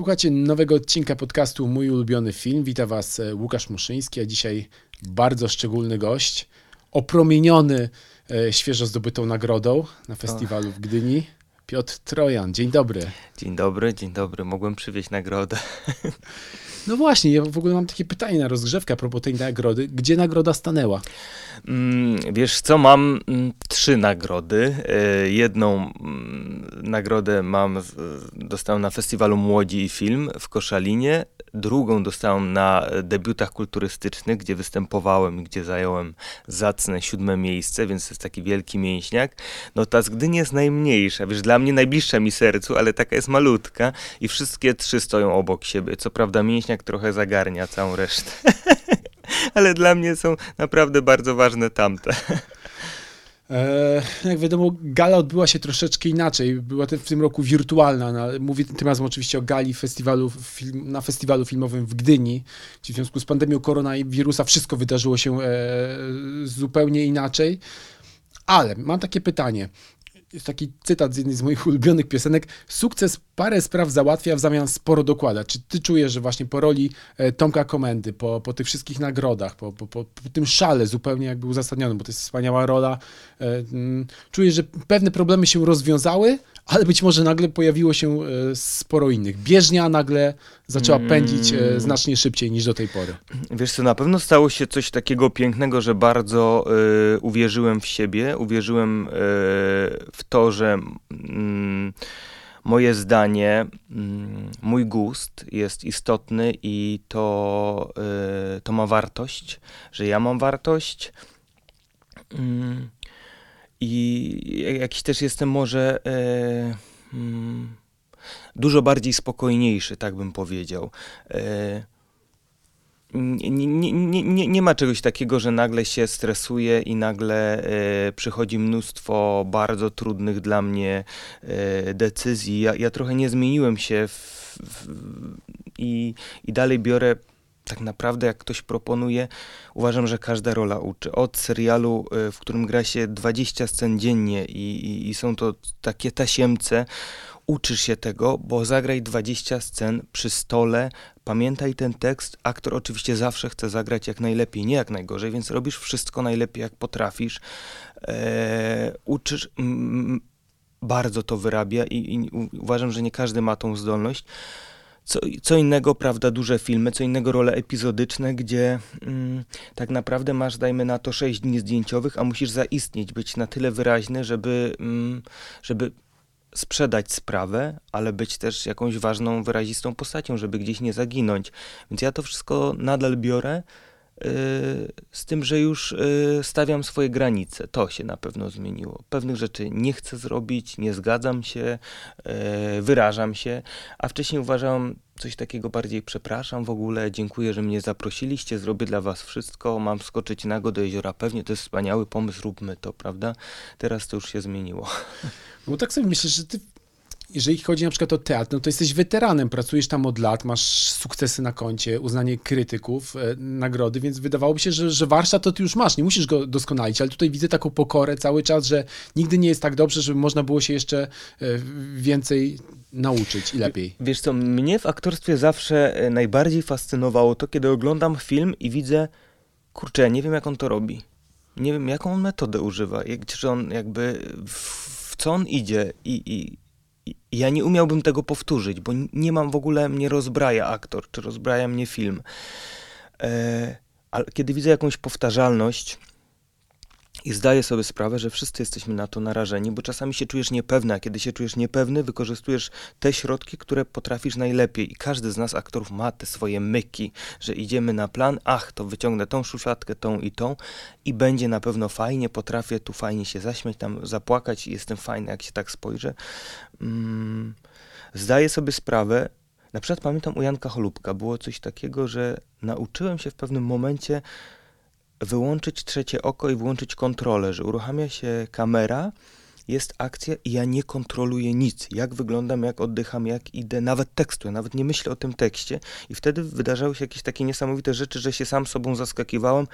Słuchacie nowego odcinka podcastu Mój ulubiony film. Witam Was e, Łukasz Muszyński, a dzisiaj bardzo szczególny gość, opromieniony e, świeżo zdobytą nagrodą na festiwalu w Gdyni. Piotr Trojan, dzień dobry. Dzień dobry, dzień dobry. Mogłem przywieźć nagrodę. No właśnie, ja w ogóle mam takie pytanie na rozgrzewkę a propos tej nagrody. Gdzie nagroda stanęła? Mm, wiesz co, mam mm, trzy nagrody. E, jedną mm, nagrodę mam, dostałem na festiwalu Młodzi i Film w Koszalinie. Drugą dostałem na debiutach kulturystycznych, gdzie występowałem i gdzie zająłem zacne siódme miejsce, więc to jest taki wielki mięśniak. No ta z Gdyni jest najmniejsza, wiesz, dla mnie najbliższa mi sercu, ale taka jest malutka i wszystkie trzy stoją obok siebie. Co prawda mięśniak trochę zagarnia całą resztę. ale dla mnie są naprawdę bardzo ważne tamte. E, jak wiadomo, gala odbyła się troszeczkę inaczej. Była w tym roku wirtualna. Na, mówię tym razem oczywiście o gali festiwalu, na festiwalu filmowym w Gdyni, w związku z pandemią koronawirusa wszystko wydarzyło się e, zupełnie inaczej. Ale mam takie pytanie jest taki cytat z jednej z moich ulubionych piosenek. Sukces parę spraw załatwia, w zamian sporo dokłada. Czy ty czujesz, że właśnie po roli e, Tomka Komendy, po, po tych wszystkich nagrodach, po, po, po, tym szale zupełnie jakby uzasadnionym, bo to jest wspaniała rola, e, mm, czujesz, że pewne problemy się rozwiązały, ale być może nagle pojawiło się e, sporo innych. Bieżnia nagle zaczęła pędzić e, znacznie szybciej niż do tej pory. Wiesz co, na pewno stało się coś takiego pięknego, że bardzo y, uwierzyłem w siebie, uwierzyłem y, w to, że y, moje zdanie, mój gust jest istotny i to, to ma wartość, że ja mam wartość. I jakiś też jestem może e, hmm, dużo bardziej spokojniejszy, tak bym powiedział. E, nie, nie, nie, nie, ma czegoś takiego, że nagle się stresuję i nagle e, przychodzi mnóstwo bardzo trudnych dla mnie e, decyzji. Ja, ja trochę nie zmieniłem się w, w, i, i dalej biorę tak naprawdę jak ktoś proponuje, uważam, że każda rola uczy. Od serialu, y, w którym gra się 20 scen dziennie i, i, i są to takie tasiemce, uczysz się tego, bo zagraj 20 scen przy stole, pamiętaj ten tekst. Aktor oczywiście zawsze chce zagrać jak najlepiej, nie jak najgorzej, więc robisz wszystko najlepiej, jak potrafisz. Eee, uczysz, mm, bardzo to wyrabia i, i uważam, że nie każdy ma tą zdolność. Co, co innego, prawda, duże filmy, co innego role epizodyczne, gdzie mm, tak naprawdę masz, dajmy na to, 6 dni zdjęciowych, a musisz zaistnieć, być na tyle wyraźny, żeby, mm, żeby sprzedać sprawę, ale być też jakąś ważną, wyrazistą postacią, żeby gdzieś nie zaginąć. Więc ja to wszystko nadal biorę. Y, z tym, że już y, stawiam swoje granice. To się na pewno zmieniło. Pewnych rzeczy nie chcę zrobić, nie zgadzam się, y, wyrażam się, a wcześniej uważałem coś takiego bardziej przepraszam w ogóle, dziękuję, że mnie zaprosiliście, zrobię dla was wszystko, mam skoczyć nago do jeziora, pewnie to jest wspaniały pomysł, róbmy to, prawda? Teraz to już się zmieniło. No tak sobie myślę, że ty jeżeli chodzi na przykład o teatr, no to jesteś weteranem, pracujesz tam od lat, masz sukcesy na koncie, uznanie krytyków, e, nagrody, więc wydawałoby się, że, że warsztat to ty już masz, nie musisz go doskonalić, ale tutaj widzę taką pokorę cały czas, że nigdy nie jest tak dobrze, żeby można było się jeszcze e, więcej nauczyć i lepiej. Wiesz co, mnie w aktorstwie zawsze e, najbardziej fascynowało to, kiedy oglądam film i widzę, kurczę, nie wiem jak on to robi. Nie wiem, jaką on metodę używa, jak, czy on jakby w, w co on idzie i, i ja nie umiałbym tego powtórzyć, bo nie mam w ogóle, mnie rozbraja aktor, czy rozbraja mnie film. E, ale kiedy widzę jakąś powtarzalność i zdaję sobie sprawę, że wszyscy jesteśmy na to narażeni, bo czasami się czujesz niepewny, a kiedy się czujesz niepewny, wykorzystujesz te środki, które potrafisz najlepiej. I każdy z nas, aktorów, ma te swoje myki, że idziemy na plan, ach, to wyciągnę tą szufladkę, tą i tą i będzie na pewno fajnie, potrafię tu fajnie się zaśmiać, tam zapłakać i jestem fajny, jak się tak spojrzę. Mm, zdaję sobie sprawę, na przykład pamiętam u Janka było coś takiego, że nauczyłem się w pewnym momencie wyłączyć trzecie oko i włączyć kontrolę, że uruchamia się kamera, jest akcja i ja nie kontroluję nic. Jak wyglądam, jak oddycham, jak idę, nawet tekstu, ja nawet nie myślę o tym tekście. I wtedy wydarzały się jakieś takie niesamowite rzeczy, że się sam sobą zaskakiwałem.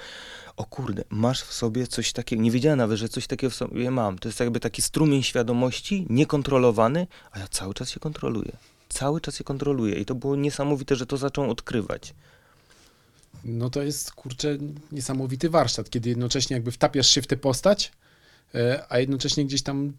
O kurde, masz w sobie coś takiego. Nie wiedziałem nawet, że coś takiego w sobie mam. To jest jakby taki strumień świadomości, niekontrolowany, a ja cały czas się kontroluję. cały czas je kontroluje i to było niesamowite, że to zaczął odkrywać. No to jest, kurczę, niesamowity warsztat, kiedy jednocześnie jakby wtapiasz się w tę postać, e, a jednocześnie gdzieś tam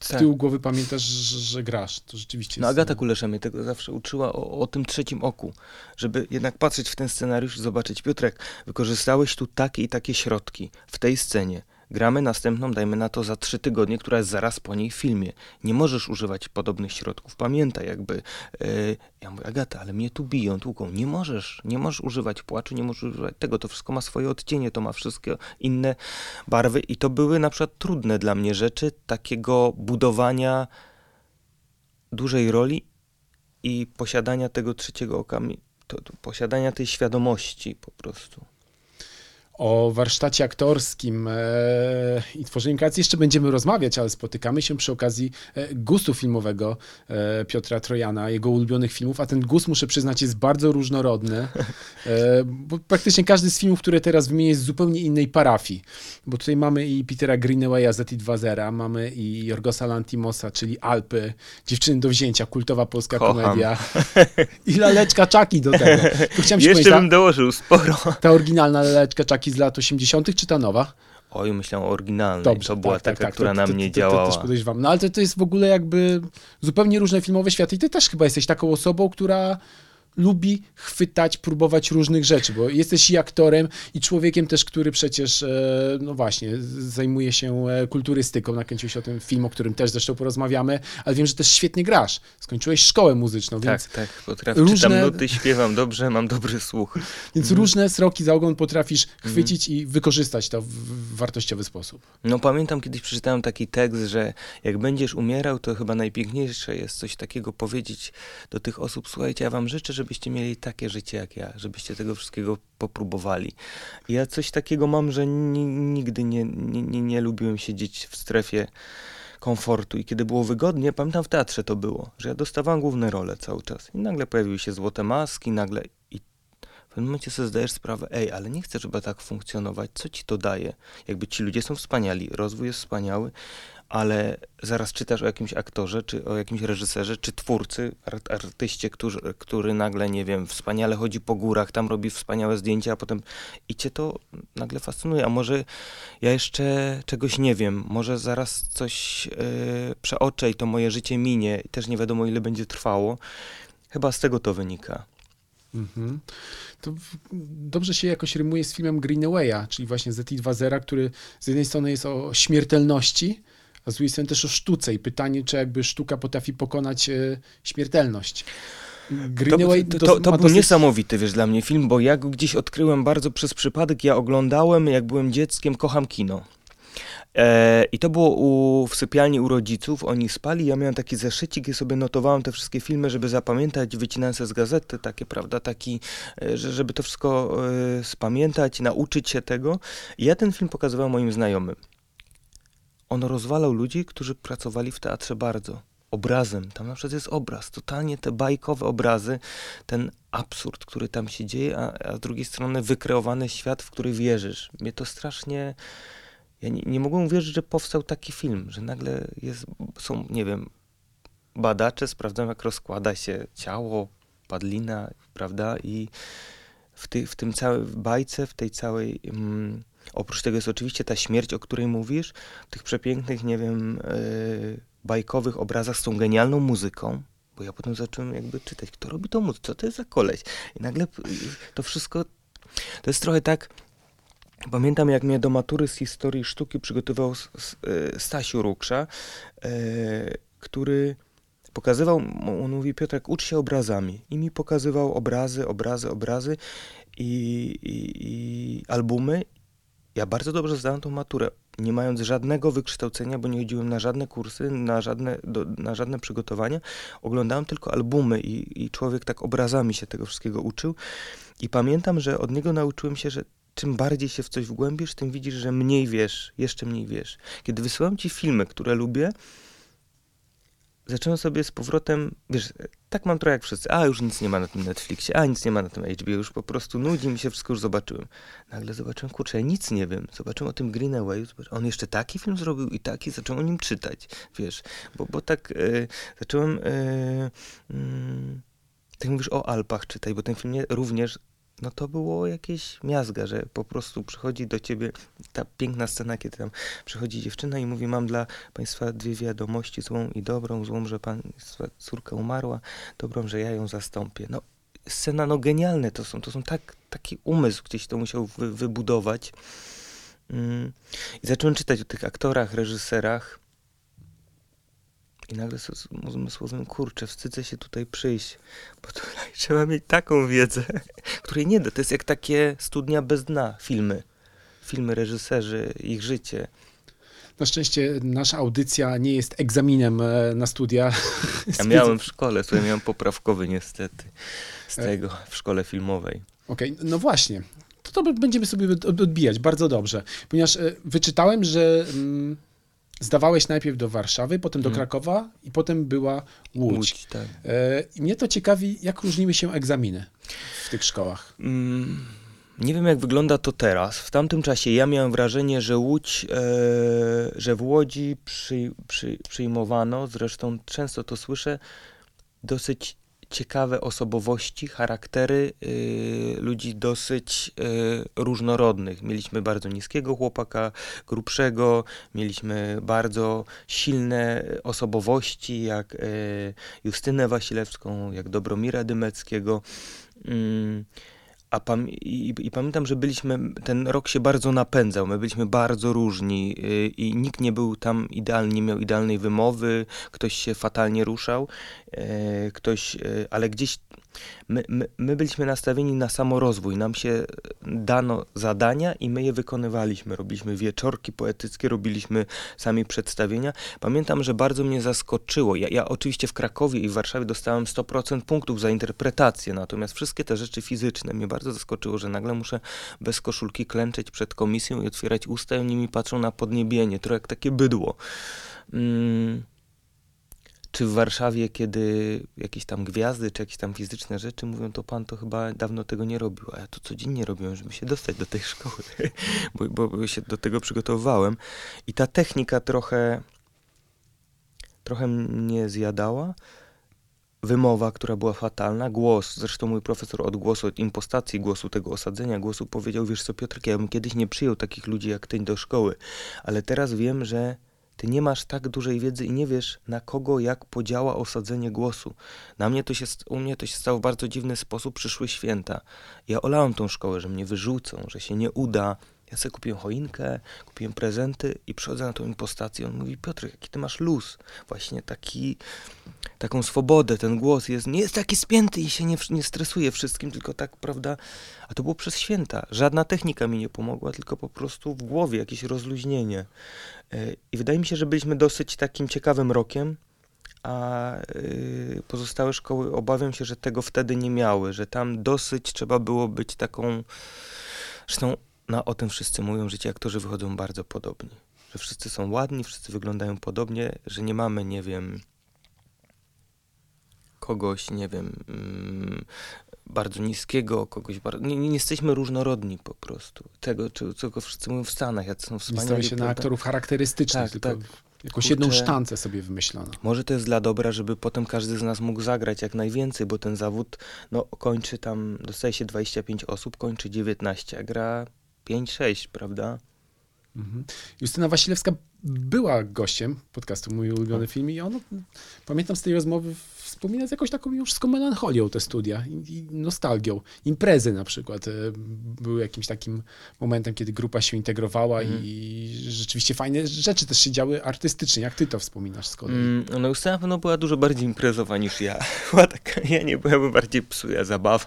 z Tak. tyłu głowy pamiętasz, że, że grasz. To rzeczywiście No jest... Agata Kulesza mnie tego zawsze uczyła o, o tym trzecim oku, żeby jednak patrzeć w ten scenariusz i zobaczyć, Piotrek, wykorzystałeś tu takie i takie środki w tej scenie. Gramy następną, dajmy na to za trzy tygodnie, która jest zaraz po niej w filmie. Nie możesz używać podobnych środków. Pamiętaj, jakby. Yy, ja mówię, Agata, ale mnie tu biją, tłuką. Nie możesz, nie możesz używać płaczu, nie możesz używać tego. To wszystko ma swoje odcienie, to ma wszystkie inne barwy. I to były na przykład trudne dla mnie rzeczy takiego budowania dużej roli i posiadania tego trzeciego oka, to, to, posiadania tej świadomości po prostu. O warsztacie aktorskim e, i tworzeniu kreacji jeszcze będziemy rozmawiać, ale spotykamy się przy okazji e, gustu filmowego e, Piotra Trojana, jego ulubionych filmów, a ten gust, muszę przyznać, jest bardzo różnorodny, bo praktycznie każdy z filmów, które teraz wymienię, jest z zupełnie innej parafii, bo tutaj mamy i Petera Greenawaya z ET2.0, mamy i Jorgosa Lantimosa, czyli Alpy, Dziewczyny do wzięcia, kultowa polska Kocham. komedia i Laleczka Czaki do tego. Tu chciałem się Jeszcze powiedzieć, bym dołożył sporo. ta oryginalna Laleczka Czaki z lat 80 czy ta nowa? Oj, myślałem o oryginalnej. Dobrze, to była tak, tak, taka, tak. która To- na to- mnie to- to- działała. To też podejrzewam. No ale to, to jest w ogóle jakby zupełnie różne filmowe światy i ty też chyba jesteś taką osobą, która lubi chwytać, próbować różnych rzeczy, bo jesteś i aktorem, i człowiekiem też, który przecież, e, no właśnie, zajmuje się e, kulturystyką. Nakręciłeś o tym film, o którym też zresztą porozmawiamy, ale wiem, że też świetnie grasz. Skończyłeś szkołę muzyczną, Tak, więc, tak, potrafię. różne- Czytam nuty, śpiewam dobrze, mam dobry słuch. więc różne sroki za ogon potrafisz chwycić i wykorzystać to w, wartościowy sposób. No pamiętam kiedyś przeczytałem taki tekst, że jak będziesz umierał, to chyba najpiękniejsze jest coś takiego powiedzieć do tych osób, słuchajcie, ja wam życzę, żebyście mieli takie życie jak ja, żebyście tego wszystkiego popróbowali. Ja coś takiego mam, że ni- nigdy nie, nie, nie lubiłem siedzieć w strefie komfortu i kiedy było wygodnie, pamiętam w teatrze to było, że ja dostawałem główne role cały czas i nagle pojawiły się złote maski, nagle i w pewnym momencie sobie zdajesz sprawę, ej, ale nie chcę, żeby tak funkcjonować, co ci to daje? Jakby ci ludzie są wspaniali, rozwój jest wspaniały, ale zaraz czytasz o jakimś aktorze, czy o jakimś reżyserze, czy twórcy, art, artyście, który, który nagle, nie wiem, wspaniale chodzi po górach, tam robi wspaniałe zdjęcia, a potem i cię to nagle fascynuje. A może ja jeszcze czegoś nie wiem, może zaraz coś yy, przeoczę i to moje życie minie i też nie wiadomo, ile będzie trwało. Chyba z tego to wynika. Mhm. To dobrze się jakoś rymuje z filmem Greenawaya, czyli właśnie z ET2.0, który z jednej strony jest o śmiertelności, a z drugiej strony też o sztuce i pytanie, czy jakby sztuka potrafi pokonać e, śmiertelność. To, Greenaway to, to, to ma był dosyć- niesamowity, wiesz, dla mnie film, bo ja go gdzieś odkryłem bardzo przez przypadek. Ja oglądałem, jak byłem dzieckiem, kocham kino. E, I to było u, w sypialni u rodziców, oni spali, ja miałem taki zeszycik i sobie notowałem te wszystkie filmy, żeby zapamiętać, wycinałem z gazety, takie, prawda, taki, e, że, żeby to wszystko e, spamiętać, nauczyć się tego. I ja ten film pokazywałem moim znajomym. On rozwalał ludzi, którzy pracowali w teatrze bardzo. Obrazem, tam na przykład jest obraz, totalnie te bajkowe obrazy, ten absurd, który tam się dzieje, a, a z drugiej strony wykreowany świat, w który wierzysz. Mnie to strasznie. Ja nie, nie mogłem uwierzyć, że powstał taki film, że nagle jest, są, nie wiem, badacze, sprawdzają, jak rozkłada się ciało, padlina, prawda? I w, ty, w tym całej bajce, w tej całej. Mm, oprócz tego jest oczywiście ta śmierć, o której mówisz, w tych przepięknych, nie wiem, yy, bajkowych obrazach z tą genialną muzyką. Bo ja potem zacząłem jakby czytać, kto robi tą muzykę, co to jest za koleś. I nagle to wszystko, to jest trochę tak, Pamiętam, jak mnie do matury z historii sztuki przygotował e, Stasiu Ruksza, e, który pokazywał, on mówi, Piotrek, ucz się obrazami. I mi pokazywał obrazy, obrazy, obrazy i, i, i albumy. Ja bardzo dobrze zdałem tą maturę, nie mając żadnego wykształcenia, bo nie chodziłem na żadne kursy, na żadne, do, na żadne przygotowania. Oglądałem tylko albumy i, i człowiek tak obrazami się tego wszystkiego uczył. I pamiętam, że od niego nauczyłem się, że czym bardziej się w coś wgłębisz, tym widzisz, że mniej wiesz, jeszcze mniej wiesz. Kiedy wysyłam ci filmy, które lubię, zacząłem sobie z powrotem, wiesz, tak mam trochę jak wszyscy, a już nic nie ma na tym Netflixie, a nic nie ma na tym HBO, już po prostu nudzi mi się, wszystko już zobaczyłem. Nagle zobaczyłem, kurczę, ja nic nie wiem, zobaczyłem o tym Greenaway, on jeszcze taki film zrobił i taki, zacząłem o nim czytać, wiesz, bo, bo tak e, zacząłem, e, mm, tak mówisz o Alpach czytaj, bo ten film nie, również no to było jakieś miazga, że po prostu przychodzi do ciebie ta piękna scena, kiedy tam przychodzi dziewczyna i mówi, mam dla państwa dwie wiadomości, złą i dobrą, złą, że państwa córka umarła, dobrą, że ja ją zastąpię. No, scena, no genialne to są, to są tak, taki umysł gdzieś to musiał wy, wybudować. Mm. I zacząłem czytać o tych aktorach, reżyserach, i nagle umysłowym, kurczę, wstydzę się tutaj przyjść, bo tutaj trzeba mieć taką wiedzę, której nie da. To jest jak takie studnia bez dna, filmy. Filmy, reżyserzy, ich życie. Na szczęście nasza audycja nie jest egzaminem e, na studia. Ja miałem w szkole, słuchaj, miałem poprawkowy niestety z e. tego, w szkole filmowej. Okej, okay, no właśnie. To, to będziemy sobie odbijać bardzo dobrze, ponieważ e, wyczytałem, że mm, zdawałeś najpierw do Warszawy, potem do mhm. Krakowa i potem była Łódź. Łódź tak. e, I mnie to ciekawi, jak różniły się egzaminy w tych szkołach. Mm, nie wiem, jak wygląda to teraz. W tamtym czasie ja miałem wrażenie, że Łódź, e, że w Łodzi przy, przy, przyjmowano, zresztą często to słyszę, dosyć ciekawe osobowości, charaktery y, ludzi dosyć y, różnorodnych. Mieliśmy bardzo niskiego chłopaka, grubszego, mieliśmy bardzo silne osobowości, jak y, Justynę Wasilewską, jak Dobromira Dymeckiego. Mm, a pam i, i, pamiętam, że byliśmy, ten rok się bardzo napędzał, my byliśmy bardzo różni yy, i nikt nie był tam idealny, nie miał idealnej wymowy, ktoś się fatalnie ruszał, yy, ktoś, yy, ale gdzieś My, my, my, byliśmy nastawieni na samorozwój. Nam się dano zadania i my je wykonywaliśmy. Robiliśmy wieczorki poetyckie, robiliśmy sami przedstawienia. Pamiętam, że bardzo mnie zaskoczyło. Ja, ja oczywiście w Krakowie i w Warszawie dostałem 100% punktów za interpretację, natomiast wszystkie te rzeczy fizyczne mnie bardzo zaskoczyło, że nagle muszę bez koszulki klęczeć przed komisją i otwierać usta i oni mi patrzą na podniebienie, trochę jak takie bydło. Mm czy w Warszawie, kiedy jakieś tam gwiazdy, czy jakieś tam fizyczne rzeczy mówią, to pan to chyba dawno tego nie robił, a ja to codziennie robiłem, żeby się dostać do tej szkoły, bo, bo, się do tego przygotowywałem. I ta technika trochę, trochę mnie zjadała. Wymowa, która była fatalna, głos, zresztą mój profesor od głosu, od impostacji głosu, tego osadzenia głosu powiedział, wiesz co Piotrek, ja bym kiedyś nie przyjął takich ludzi jak ty do szkoły, ale teraz wiem, że ty nie masz tak dużej wiedzy i nie wiesz, na kogo jak podziała osadzenie głosu. Na mnie to się, u mnie to się stało w bardzo dziwny sposób. Przyszły święta. Ja olałem tą szkołę, że mnie wyrzucą, że się nie uda, ja sobie kupiłem choinkę, kupiłem prezenty i przychodzę na tą impostację. On mówi, Piotr, jaki ty masz luz. Właśnie taki, taką swobodę, ten głos jest, nie jest taki spięty i się nie, nie stresuje wszystkim, tylko tak, prawda? A to było przez święta. Żadna technika mi nie pomogła, tylko po prostu w głowie jakieś rozluźnienie. E, I wydaje mi się, że byliśmy dosyć takim ciekawym rokiem, a y, pozostałe szkoły obawiam się, że tego wtedy nie miały, że tam dosyć trzeba było być taką. Zresztą no, o tym wszyscy mówią, że ci aktorzy wychodzą bardzo podobni. Że wszyscy są ładni, wszyscy wyglądają podobnie, że nie mamy, nie wiem, kogoś, nie wiem, mm, bardzo niskiego, kogoś bardzo... Nie, nie, jesteśmy różnorodni po prostu. Tego, czego wszyscy mówią w Stanach, jak są wspaniali. Nie się na aktorów charakterystycznych, tak, tylko tak. jakąś Kurczę, jedną sztancę sobie wymyślono. Może to jest dla dobra, żeby potem każdy z nas mógł zagrać jak najwięcej, bo ten zawód, no, kończy tam, dostaje się 25 osób, kończy 19, a gra 5-6, prawda? Mhm. Justyna Wasilewska była gościem podcastu Mój ulubiony tak. film i on, pamiętam z tej rozmowy wspomina z jakąś taką już melancholią te studia i, nostalgią. Imprezy na przykład e, były jakimś takim momentem, kiedy grupa się integrowała mm. i rzeczywiście fajne rzeczy też się działy artystycznie. Jak ty to wspominasz z kolei? Mm, no Justyna na pewno była dużo bardziej imprezowa niż ja. Była taka, ja nie byłem bardziej psuja zabawa.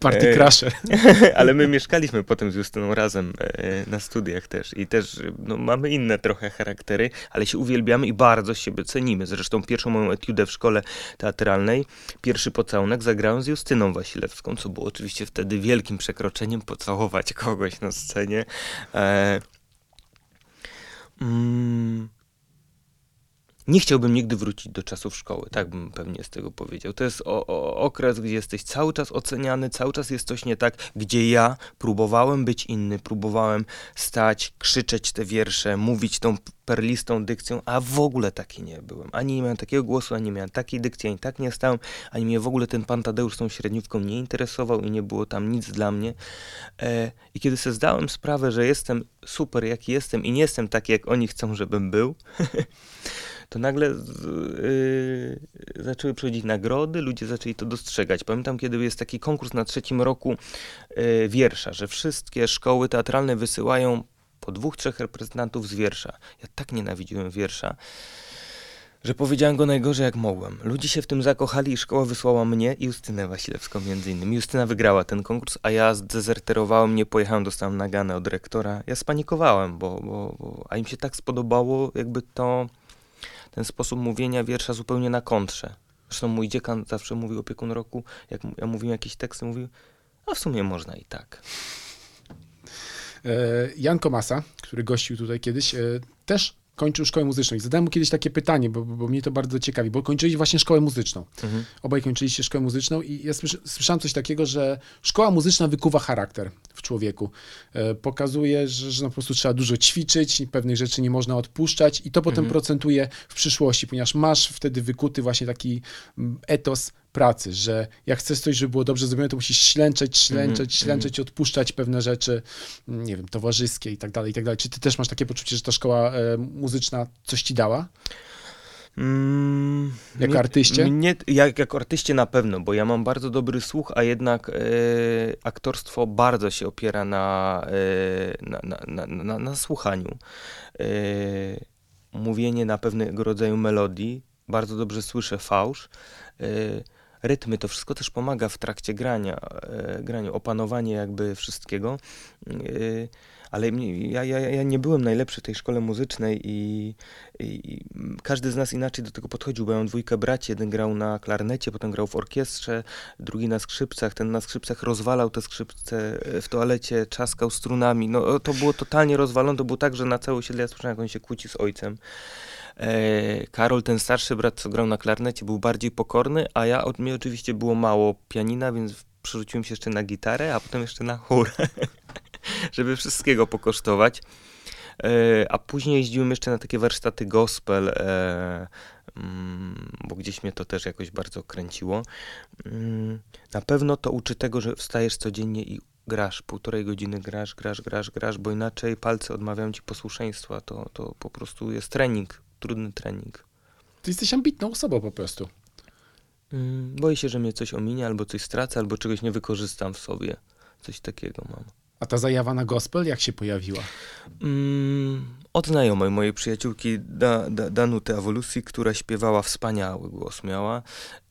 Party crasher. Ale my mieszkaliśmy potem z Justyną razem e, na studiach też i też no, mamy inne trochę charaktery, ale się uwielbiamy i bardzo siebie cenimy. Zresztą pierwszą moją etiudę w szkole teatralnej. Pierwszy pocałunek zagrałem z Justyną Wasilewską, co było oczywiście wtedy wielkim przekroczeniem pocałować kogoś na scenie. E, mm, nie chciałbym nigdy wrócić do czasów szkoły, tak bym pewnie z tego powiedział. To jest o, o, okres, gdzie jesteś cały czas oceniany, cały czas jest coś nie tak, gdzie ja próbowałem być inny, próbowałem stać, krzyczeć te wiersze, mówić tą perlistą dykcją, a w ogóle taki nie byłem. Ani nie miałem takiego głosu, ani nie miałem takiej dykcji, ani tak nie stałem, ani mnie w ogóle ten pan Tadeusz tą średniówką nie interesował i nie było tam nic dla mnie. E, I kiedy sobie zdałem sprawę, że jestem super, jaki jestem i nie jestem taki, jak oni chcą, żebym był, to nagle yy, zaczęły przychodzić nagrody, ludzie zaczęli to dostrzegać. Pamiętam, kiedy jest taki konkurs na trzecim roku yy, wiersza, że wszystkie szkoły teatralne wysyłają po dwóch, trzech reprezentantów z wiersza. Ja tak nienawidziłem wiersza, że powiedziałem go najgorzej jak mogłem. Ludzie się w tym zakochali i szkoła wysłała mnie i Justynę Wasilewską między innymi. Justyna wygrała ten konkurs, a ja zdezerterowałem, nie pojechałem, dostałem naganę od rektora. Ja spanikowałem, bo, bo, bo a im się tak spodobało jakby to ten sposób mówienia wiersza zupełnie na kontrze. Zresztą mój dziekan zawsze mówił opiekun roku, jak ja mówiłem jakieś teksty, mówił, a w sumie można i tak. E, Jan Komasa, który gościł tutaj kiedyś, e, też kończył szkołę muzyczną. I zadałem mu kiedyś takie pytanie, bo, bo mnie to bardzo ciekawi, bo kończyli właśnie szkołę muzyczną. Mhm. Obaj kończyliście szkołę muzyczną i ja słyszałem coś takiego, że szkoła muzyczna wykuwa charakter w człowieku. E, pokazuje, że, że no po prostu trzeba dużo ćwiczyć, pewnych rzeczy nie można odpuszczać i to potem mhm. procentuje w przyszłości, ponieważ masz wtedy wykuty właśnie taki mm, etos pracy, że jak chcesz coś, żeby było dobrze zrobione, to musisz ślęczeć, ślęczeć, mm, ślęczeć, mm. odpuszczać pewne rzeczy, nie wiem, towarzyskie i tak dalej, i tak dalej. Czy ty też masz takie poczucie, że ta szkoła e, muzyczna coś ci dała? Mm, jako mnie, artyście? Mnie, jak, jako artyście na pewno, bo ja mam bardzo dobry słuch, a jednak e, aktorstwo bardzo się opiera na, e, na, na, na, na, na, słuchaniu. E, mówienie na pewnego rodzaju melodii, bardzo dobrze słyszę fałsz. E, rytmy, to wszystko też pomaga w trakcie grania, e, graniu, opanowanie jakby wszystkiego. E, ale ja, ja, ja nie byłem najlepszy w tej szkole muzycznej i, i, każdy z nas inaczej do tego podchodził, bo ja mam dwójkę braci, jeden grał na klarnecie, potem grał w orkiestrze, drugi na skrzypcach, ten na skrzypcach rozwalał te skrzypce w toalecie, czaskał strunami, no to było totalnie rozwalone, to było tak, że na całe osiedle ja słyszałem, jak on się kłóci z ojcem. E, Karol, ten starszy brat, co grał na klarnecie, był bardziej pokorny, a ja, od mnie oczywiście było mało pianina, więc przerzuciłem się jeszcze na gitarę, a potem jeszcze na chór, żeby wszystkiego pokosztować. E, a później jeździłem jeszcze na takie warsztaty gospel, e, mm, bo gdzieś mnie to też jakoś bardzo kręciło. Mm, na pewno to uczy tego, że wstajesz codziennie i grasz, półtorej godziny grasz, grasz, grasz, grasz, bo inaczej palce odmawiają ci posłuszeństwa. To, to po prostu jest trening trudny trening. Ty jesteś ambitną osobą po prostu. Boję się, że mnie coś ominie, albo coś stracę, albo czegoś nie wykorzystam w sobie. Coś takiego mam. A ta zajawa na gospel jak się pojawiła? Mm, od znajomej mojej przyjaciółki da, da, Danuty Awolucji, która śpiewała wspaniały głos miała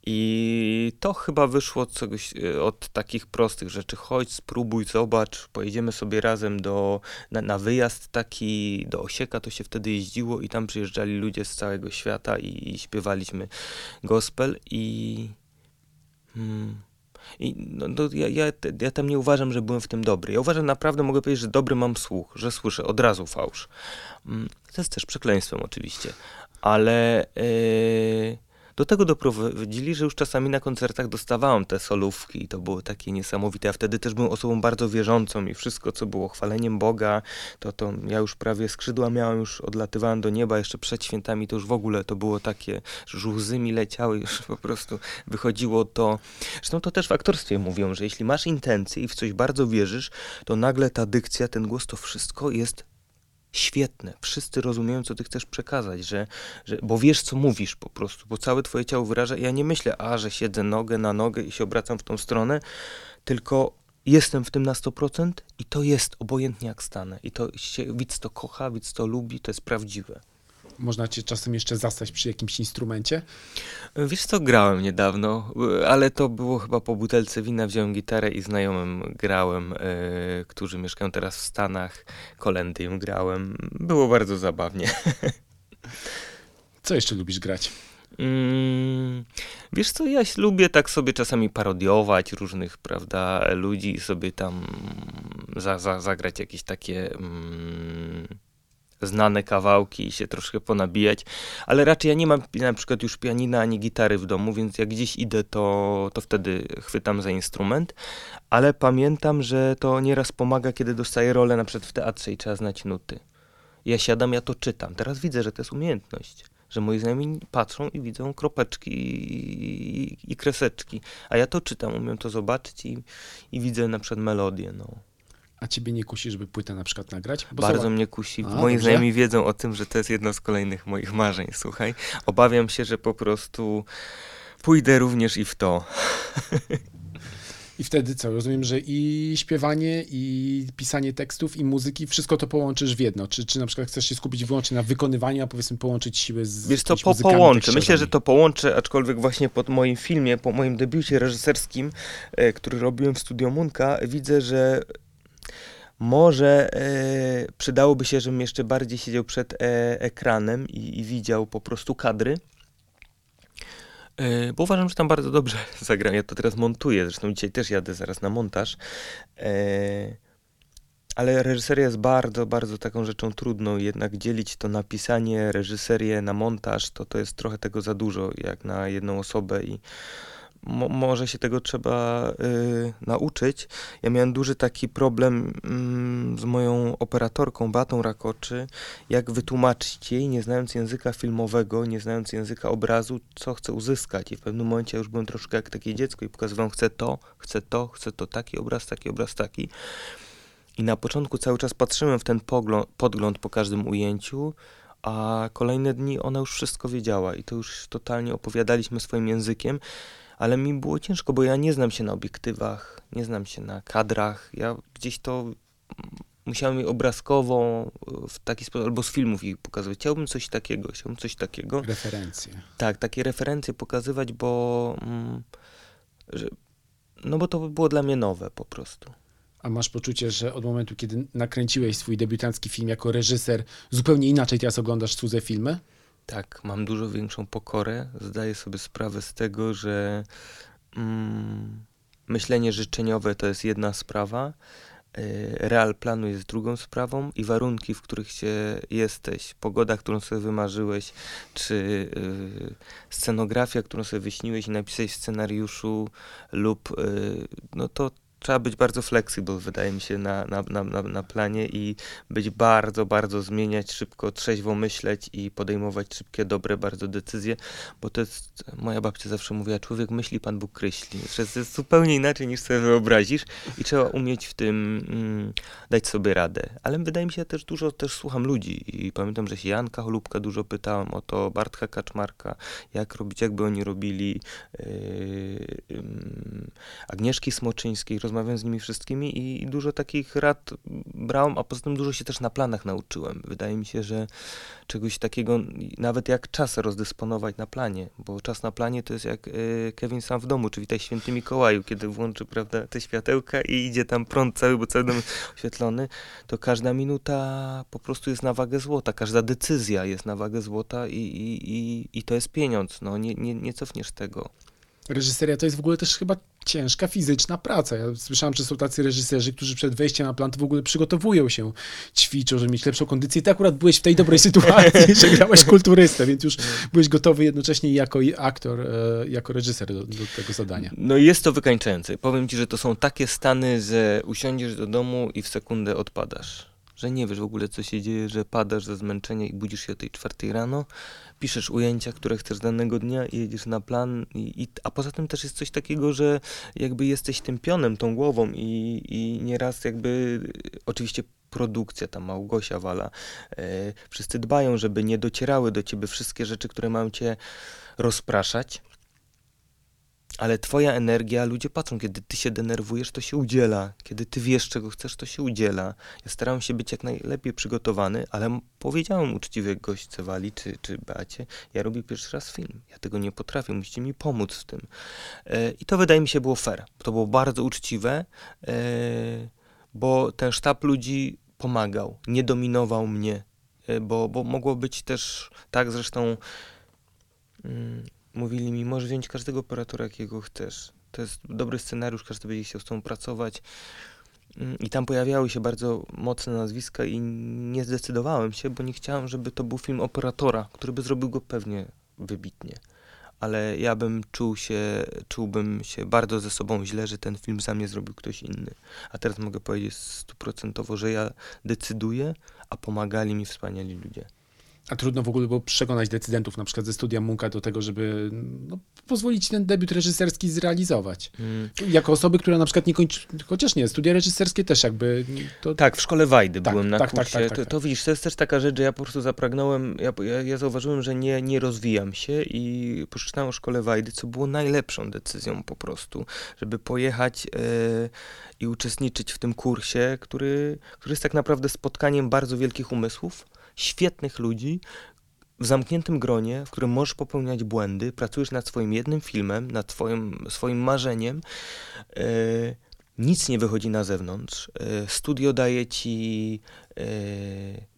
i to chyba wyszło od, czegoś, e, od takich prostych rzeczy. Chodź, spróbuj, zobacz, pojedziemy sobie razem do, na, na, wyjazd taki do Osieka, to się wtedy jeździło i tam przyjeżdżali ludzie z całego świata i, i śpiewaliśmy gospel i... Hmm, i no, no, ja, ja, ja tam nie uważam, że byłem w tym dobry. Ja uważam, naprawdę mogę powiedzieć, że dobry mam słuch, że słyszę od razu fałsz. Mm, to jest też przekleństwem oczywiście, ale... Yy, do tego doprowadzili, że już czasami na koncertach dostawałem te solówki i to było takie niesamowite. Ja wtedy też byłem osobą bardzo wierzącą i wszystko, co było chwaleniem Boga, to, to ja już prawie skrzydła miałem, już odlatywałem do nieba, jeszcze przed świętami to już w ogóle to było takie, że łzy mi leciały, już po prostu wychodziło to. Zresztą to też w aktorstwie mówią, że jeśli masz intencje i w coś bardzo wierzysz, to nagle ta dykcja, ten głos, to wszystko jest świetne. Wszyscy rozumieją, co ty chcesz przekazać, że, że, bo wiesz, co mówisz po prostu, bo całe twoje ciało wyraża. Ja nie myślę, a, że siedzę nogę na nogę i się obracam w tą stronę, tylko jestem w tym na 100% i to jest obojętnie jak stanę. I to się, widz to kocha, widz to lubi, to jest prawdziwe. Można cię czasem jeszcze zastać przy jakimś instrumencie? Wiesz co, grałem niedawno, ale to było chyba po butelce wina, wziąłem gitarę i znajomym grałem, yy, którzy mieszkają teraz w Stanach, kolendy im grałem. Było bardzo zabawnie. Co jeszcze lubisz grać? Mm, wiesz co, ja lubię tak sobie czasami parodiować różnych, prawda, ludzi i sobie tam za, za, zagrać jakieś takie... Mm, znane kawałki i się troszkę ponabijać, ale raczej ja nie mam na przykład już pianina ani gitary w domu, więc jak gdzieś idę, to, to wtedy chwytam za instrument, ale pamiętam, że to nieraz pomaga, kiedy dostaję rolę na przykład w teatrze i trzeba znać nuty. Ja siadam, ja to czytam. Teraz widzę, że to jest umiejętność że moi znajomi patrzą i widzą kropeczki i, i, kreseczki, a ja to czytam, umiem to zobaczyć i, i widzę na przykład melodię. No. A ciebie nie kusi, żeby płytę na przykład nagrać? Bo Bardzo mnie kusi. A, Moi dobrze. znajomi wiedzą o tym, że to jest jedno z kolejnych moich marzeń, słuchaj. Obawiam się, że po prostu pójdę również i w to. I wtedy co? Rozumiem, że i śpiewanie, i pisanie tekstów, i muzyki, wszystko to połączysz w jedno. Czy, czy na przykład chcesz się skupić wyłącznie na wykonywaniu, a powiedzmy połączyć siły z Wiesz co, po, połączę. Myślę, że to połączę, aczkolwiek właśnie pod moim filmie, po moim debiucie reżyserskim, e, który robiłem w Studio Munka, widzę, że może e, przydałoby się, żebym jeszcze bardziej siedział przed e, ekranem i, i, widział po prostu kadry. E, bo uważam, że tam bardzo dobrze zagram. Ja to teraz montuję, zresztą dzisiaj też jadę zaraz na montaż. E, ale reżyseria jest bardzo, bardzo taką rzeczą trudną. Jednak dzielić to na pisanie, reżyserię, na montaż, to to jest trochę tego za dużo, jak na jedną osobę i mo może się tego trzeba y, nauczyć. Ja miałem duży taki problem mm, z moją operatorką Batą Rakoczy, jak wytłumaczyć jej, nie znając języka filmowego, nie znając języka obrazu, co chcę uzyskać. I w pewnym momencie już byłem troszkę jak takie dziecko i pokazywałem, chcę to, chcę to, chcę to, taki obraz, taki obraz, taki. I na początku cały czas patrzyłem w ten podgląd po każdym ujęciu, a kolejne dni ona już wszystko wiedziała i to już totalnie opowiadaliśmy swoim językiem ale mi było ciężko, bo ja nie znam się na obiektywach, nie znam się na kadrach. Ja gdzieś to musiałem je obrazkowo e, w taki sposób, albo z filmów ich pokazywać. Chciałbym coś takiego, chciałbym coś takiego. Referencje. Tak, takie referencje pokazywać, bo mm, że, no bo to było dla mnie nowe po prostu. A masz poczucie, że od momentu, kiedy nakręciłeś swój debiutancki film jako reżyser, zupełnie inaczej teraz oglądasz cudze filmy? Tak, mam dużo większą pokorę. Zdaję sobie sprawę z tego, że mm, myślenie życzeniowe to jest jedna sprawa, y, real planu jest drugą sprawą i warunki, w których się jesteś, pogoda, którą sobie wymarzyłeś, czy y, scenografia, którą sobie wyśniłeś i napisałeś w scenariuszu lub y, no to trzeba być bardzo flexible, wydaje mi się, na, na, na, na planie i być bardzo, bardzo zmieniać, szybko, trzeźwo myśleć i podejmować szybkie, dobre bardzo decyzje, bo to jest, moja babcia zawsze mówiła, człowiek myśli, Pan Bóg kreśli. To jest zupełnie inaczej niż sobie wyobrazisz i trzeba umieć w tym mm, dać sobie radę. Ale wydaje mi się, też dużo też słucham ludzi i pamiętam, że się Janka Holubka dużo pytałam o to, Bartka Kaczmarka, jak robić, jakby oni robili, yy, yy, Agnieszki Smoczyńskiej, rozmawiam z nimi wszystkimi i, dużo takich rad brałem, a poza tym dużo się też na planach nauczyłem. Wydaje mi się, że czegoś takiego, nawet jak czas rozdysponować na planie, bo czas na planie to jest jak y, Kevin sam w domu, czy witaj święty Mikołaju, kiedy włączy, prawda, te światełka i idzie tam prąd cały, bo cały dom oświetlony, to każda minuta po prostu jest na wagę złota, każda decyzja jest na wagę złota i, i, i, i to jest pieniądz, no nie, nie, nie cofniesz tego. Reżyseria to jest w ogóle też chyba ciężka fizyczna praca. Ja słyszałem, że są tacy reżyserzy, którzy przed wejściem na plan w ogóle przygotowują się, ćwiczą, żeby mieć lepszą kondycję. Ty akurat byłeś w tej dobrej sytuacji, że grałeś kulturystę, więc już byłeś gotowy jednocześnie jako aktor, e, jako reżyser do, do, tego zadania. No jest to wykańczające. Powiem ci, że to są takie stany, że usiądziesz do domu i w sekundę odpadasz. Że nie wiesz w ogóle, co się dzieje, że padasz ze zmęczenia i budzisz się o tej czwartej rano piszesz ujęcia, które chcesz danego dnia jedziesz na plan, i, i, a poza tym też jest coś takiego, że jakby jesteś tym pionem, tą głową i, i nieraz jakby oczywiście produkcja, ta Małgosia Wala, e, wszyscy dbają, żeby nie docierały do ciebie wszystkie rzeczy, które mają cię rozpraszać, ale twoja energia, ludzie patrzą, kiedy ty się denerwujesz, to się udziela. Kiedy ty wiesz, czego chcesz, to się udziela. Ja staram się być jak najlepiej przygotowany, ale powiedziałem uczciwie gośćce Wali czy, czy Beacie, ja robię pierwszy raz film. Ja tego nie potrafię, musicie mi pomóc w tym. E, I to wydaje mi się było fair. To było bardzo uczciwe, e, bo ten sztab ludzi pomagał, nie dominował mnie, e, bo, bo mogło być też tak zresztą... Mm, mówili mi, możesz wziąć każdego operatora, jakiego chcesz. To jest dobry scenariusz, każdy będzie chciał z tobą pracować. Mm, I tam pojawiały się bardzo mocne nazwiska i nie zdecydowałem się, bo nie chciałem, żeby to był film operatora, który by zrobił go pewnie wybitnie. Ale ja bym czuł się, czułbym się bardzo ze sobą źle, że ten film za mnie zrobił ktoś inny. A teraz mogę powiedzieć stuprocentowo, że ja decyduję, a pomagali mi wspaniali ludzie. A trudno w ogóle było przekonać decydentów, na przykład ze studia Munka, do tego, żeby no, pozwolić ten debiut reżyserski zrealizować. Mm. Jako osoby, która na przykład nie kończy, chociaż nie, studia reżyserskie też jakby... To... Tak, w szkole Wajdy tak, byłem na tak, tak kursie. Tak, tak, to, to, widzisz, to jest też taka rzecz, że ja po prostu zapragnąłem, ja, ja, ja zauważyłem, że nie, nie rozwijam się i przeczytałem o szkole Wajdy, co było najlepszą decyzją po prostu, żeby pojechać e, i uczestniczyć w tym kursie, który, który jest tak naprawdę spotkaniem bardzo wielkich umysłów, świetnych ludzi w zamkniętym gronie, w którym możesz popełniać błędy, pracujesz nad swoim jednym filmem, nad twoim, swoim marzeniem. Yy, nic nie wychodzi na zewnątrz. Yy, studio daje ci yy,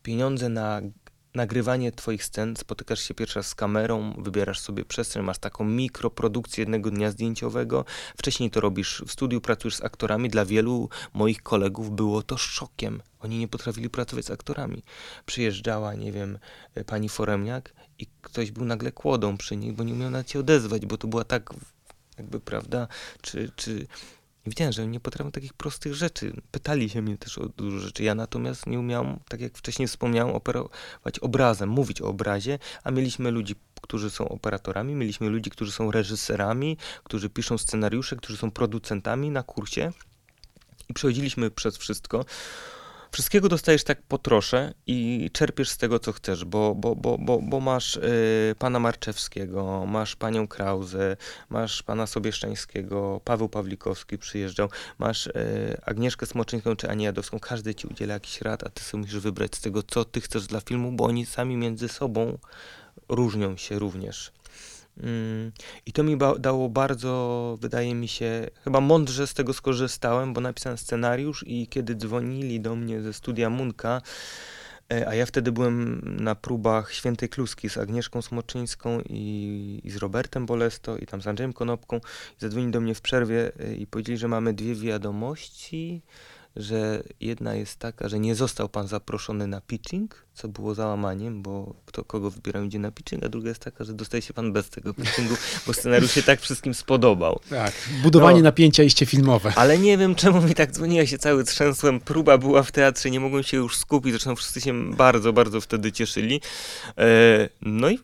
pieniądze na nagrywanie twoich scen, spotykasz się pierwszy raz z kamerą, wybierasz sobie przestrzeń, masz taką mikroprodukcję jednego dnia zdjęciowego. Wcześniej to robisz w studiu, pracujesz z aktorami. Dla wielu moich kolegów było to szokiem. Oni nie potrafili pracować z aktorami. Przyjeżdżała, nie wiem, pani Foremniak i ktoś był nagle kłodą przy niej, bo nie umiał na cię odezwać, bo to była tak jakby, prawda, czy, czy widziałem, że nie potrafią takich prostych rzeczy. Pytali się mnie też o dużo rzeczy. Ja natomiast nie umiałem, tak jak wcześniej wspomniałem, operować obrazem, mówić o obrazie, a mieliśmy ludzi, którzy są operatorami, mieliśmy ludzi, którzy są reżyserami, którzy piszą scenariusze, którzy są producentami na kursie i przechodziliśmy przez wszystko wszystkiego dostajesz tak po trosze i czerpiesz z tego, co chcesz, bo, bo, bo, bo, bo masz y, pana Marczewskiego, masz panią Krause, masz pana Sobieszczańskiego, Paweł Pawlikowski przyjeżdżał, masz y, Agnieszkę Smoczyńską czy Anię Jadowską, każdy ci udziela jakiś rad, a ty sobie musisz wybrać z tego, co ty chcesz dla filmu, bo oni sami między sobą różnią się również. Mm, I to mi dało bardzo, wydaje mi się, chyba mądrze z tego skorzystałem, bo napisałem scenariusz i kiedy dzwonili do mnie ze studia Munka, e, a ja wtedy byłem na próbach Świętej Kluski z Agnieszką Smoczyńską i, i z Robertem Bolesto i tam z Andrzejem Konopką. I zadzwonili do mnie w przerwie e, i powiedzieli, że mamy dwie wiadomości że jedna jest taka, że nie został pan zaproszony na pitching, co było załamaniem, bo kto kogo wybiera idzie na pitching, a druga jest taka, że dostaje się pan bez tego pitchingu, bo scenariusz się tak wszystkim spodobał. Tak, budowanie no, napięcia iście filmowe. Ale nie wiem, czemu mi tak dzwoniła się cały trzęsłem, próba była w teatrze, nie mogłem się już skupić, zresztą wszyscy się bardzo, bardzo wtedy cieszyli. E, no i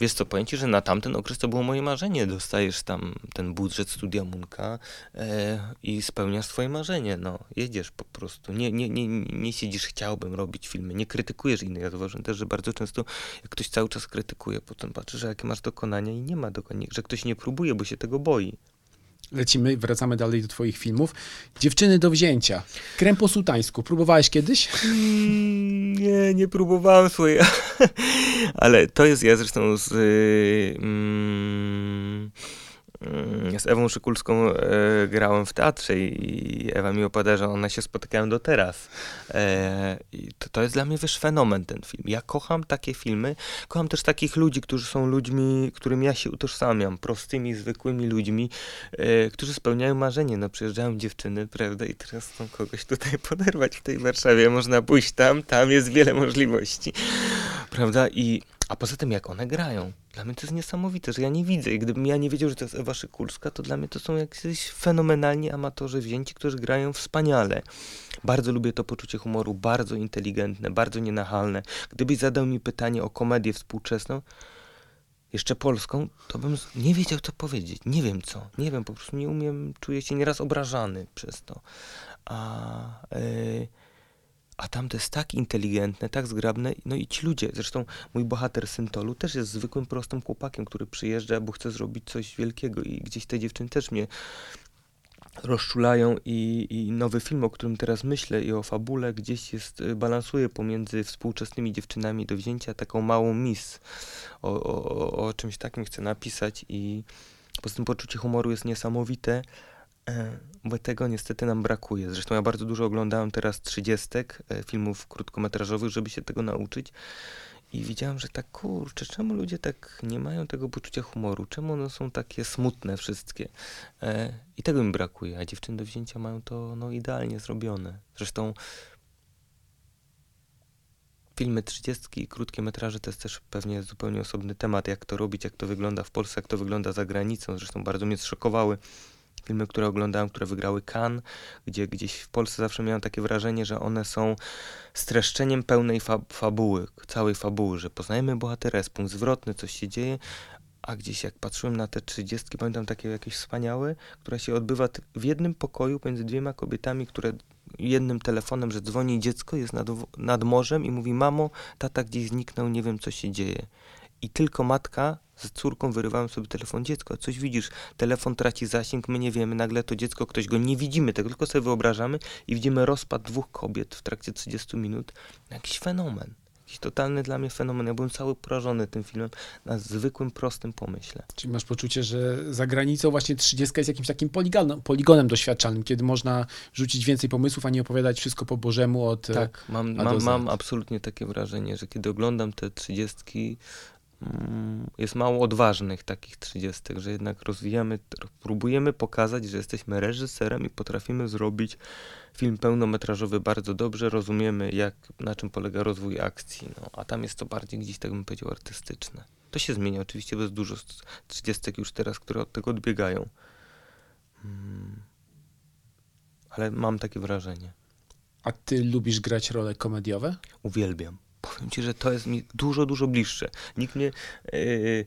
Wiesz co, powiem ci, że na tamten okres to było moje marzenie. Dostajesz tam ten budżet studia Munka e, i spełniasz swoje marzenie. No, jedziesz po prostu. Nie, nie, nie, nie siedzisz, chciałbym robić filmy. Nie krytykujesz innych. Ja zauważyłem też, że bardzo często jak ktoś cały czas krytykuje, potem patrzy, że jakie masz dokonania i nie ma dokonania, że ktoś nie próbuje, bo się tego boi. Lecimy, wracamy dalej do twoich filmów. Dziewczyny do wzięcia. Krem po sułtańsku. Próbowałeś kiedyś? Mm, nie, nie próbowałem swoje. Ale to jest ja zresztą z... Yy, Mm, z Ewą Szykulską e, grałem w teatrze i Ewa mi opowiada, że one się spotykają do teraz. E, to, to jest dla mnie wiesz fenomen ten film. Ja kocham takie filmy, kocham też takich ludzi, którzy są ludźmi, którym ja się utożsamiam, prostymi, zwykłymi ludźmi, e, którzy spełniają marzenie. No przyjeżdżają dziewczyny, prawda, i teraz chcą kogoś tutaj poderwać w tej Warszawie. Można pójść tam, tam jest wiele możliwości, prawda, i a poza tym, jak one grają. Dla mnie to jest niesamowite, że ja nie widzę. I gdybym ja nie wiedział, że to jest Ewa Szykulska, to dla mnie to są jakieś fenomenalni amatorzy wzięci, którzy grają wspaniale. Bardzo lubię to poczucie humoru, bardzo inteligentne, bardzo nienachalne. Gdybyś zadał mi pytanie o komedię współczesną, jeszcze polską, to bym nie wiedział, co powiedzieć. Nie wiem co. Nie wiem, po prostu nie umiem, czuję się nieraz obrażany przez to. A... Yy, a tam to jest tak inteligentne, tak zgrabne. No i ci ludzie, zresztą mój bohater Syntolu też jest zwykłym, prostym chłopakiem, który przyjeżdża, bo chce zrobić coś wielkiego i gdzieś te dziewczyny też mnie rozczulają i, i nowy film, o którym teraz myślę i o fabule gdzieś jest, y, balansuje pomiędzy współczesnymi dziewczynami do wzięcia taką małą mis. O, o, o czymś takim chcę napisać i poza tym poczucie humoru jest niesamowite bo tego niestety nam brakuje. Zresztą ja bardzo dużo oglądałem teraz trzydziestek e, filmów krótkometrażowych, żeby się tego nauczyć. I widziałem, że tak kurczę, czemu ludzie tak nie mają tego poczucia humoru? Czemu one są takie smutne wszystkie? E, I tego mi brakuje, a dziewczyny do wzięcia mają to no, idealnie zrobione. Zresztą filmy 30 i krótkie metraże to jest też pewnie zupełnie osobny temat, jak to robić, jak to wygląda w Polsce, jak to wygląda za granicą. Zresztą bardzo mnie zszokowały filmy, które oglądałem, które wygrały Cannes, gdzie gdzieś w Polsce zawsze miałem takie wrażenie, że one są streszczeniem pełnej fa fabuły, całej fabuły, że poznajemy bohatera, jest punkt zwrotny, coś się dzieje, a gdzieś jak patrzyłem na te trzydziestki, pamiętam takie jakieś wspaniałe, która się odbywa w jednym pokoju między dwiema kobietami, które jednym telefonem, że dzwoni dziecko, jest nad, nad morzem i mówi, mamo, tata gdzieś zniknął, nie wiem co się dzieje. I tylko matka z córką wyrywałem sobie telefon, dziecko, coś widzisz, telefon traci zasięg, my nie wiemy, nagle to dziecko, ktoś go nie widzimy, tego tylko sobie wyobrażamy i widzimy rozpad dwóch kobiet w trakcie 30 minut. Jakiś fenomen jakiś totalny dla mnie fenomen. Ja byłem cały porażony tym filmem na zwykłym, prostym pomyśle. Czyli masz poczucie, że za granicą właśnie 30 jest jakimś takim poligonem, poligonem doświadczalnym, kiedy można rzucić więcej pomysłów, a nie opowiadać wszystko po Bożemu od Tak, mam, mam, mam absolutnie takie wrażenie, że kiedy oglądam te 30 mm, jest mało odważnych takich trzydziestek, że jednak rozwijamy, próbujemy pokazać, że jesteśmy reżyserem i potrafimy zrobić film pełnometrażowy bardzo dobrze, rozumiemy jak, na czym polega rozwój akcji, no, a tam jest to bardziej gdzieś, tak bym powiedział, artystyczne. To się zmienia oczywiście, bez dużo trzydziestek już teraz, które od tego odbiegają. Hmm. Ale mam takie wrażenie. A ty lubisz grać role komediowe? Uwielbiam. Powiem ci, że to jest mi dużo, dużo bliższe. Nikt mnie yy,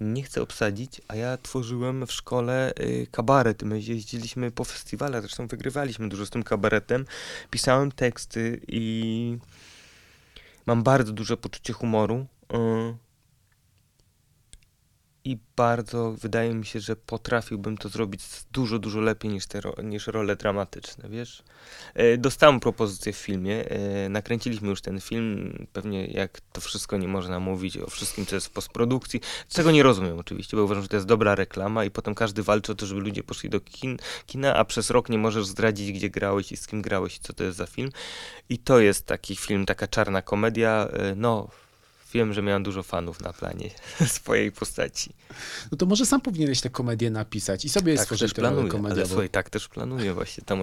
nie chce obsadzić, a ja tworzyłem w szkole y, kabaret. My jeździliśmy po festiwalach, zresztą wygrywaliśmy dużo z tym kabaretem. Pisałem teksty i mam bardzo duże poczucie humoru. Y, i bardzo wydaje mi się, że potrafiłbym to zrobić dużo, dużo lepiej niż, te, niż role dramatyczne, wiesz? E, dostałem propozycję w filmie, e, nakręciliśmy już ten film, pewnie jak to wszystko nie można mówić o wszystkim, co jest w postprodukcji, czego nie rozumiem oczywiście, bo uważam, że to jest dobra reklama i potem każdy walczy o to, żeby ludzie poszli do kin, kina, a przez rok nie możesz zdradzić, gdzie grałeś i z kim grałeś i co to jest za film. I to jest taki film, taka czarna komedia, e, no wiem, że miałem dużo fanów na planie swojej postaci. No to może sam powinieneś tę komedię napisać i sobie tak stworzyć tę komedię. Ale słuchaj, tak też planuję właśnie. Tam,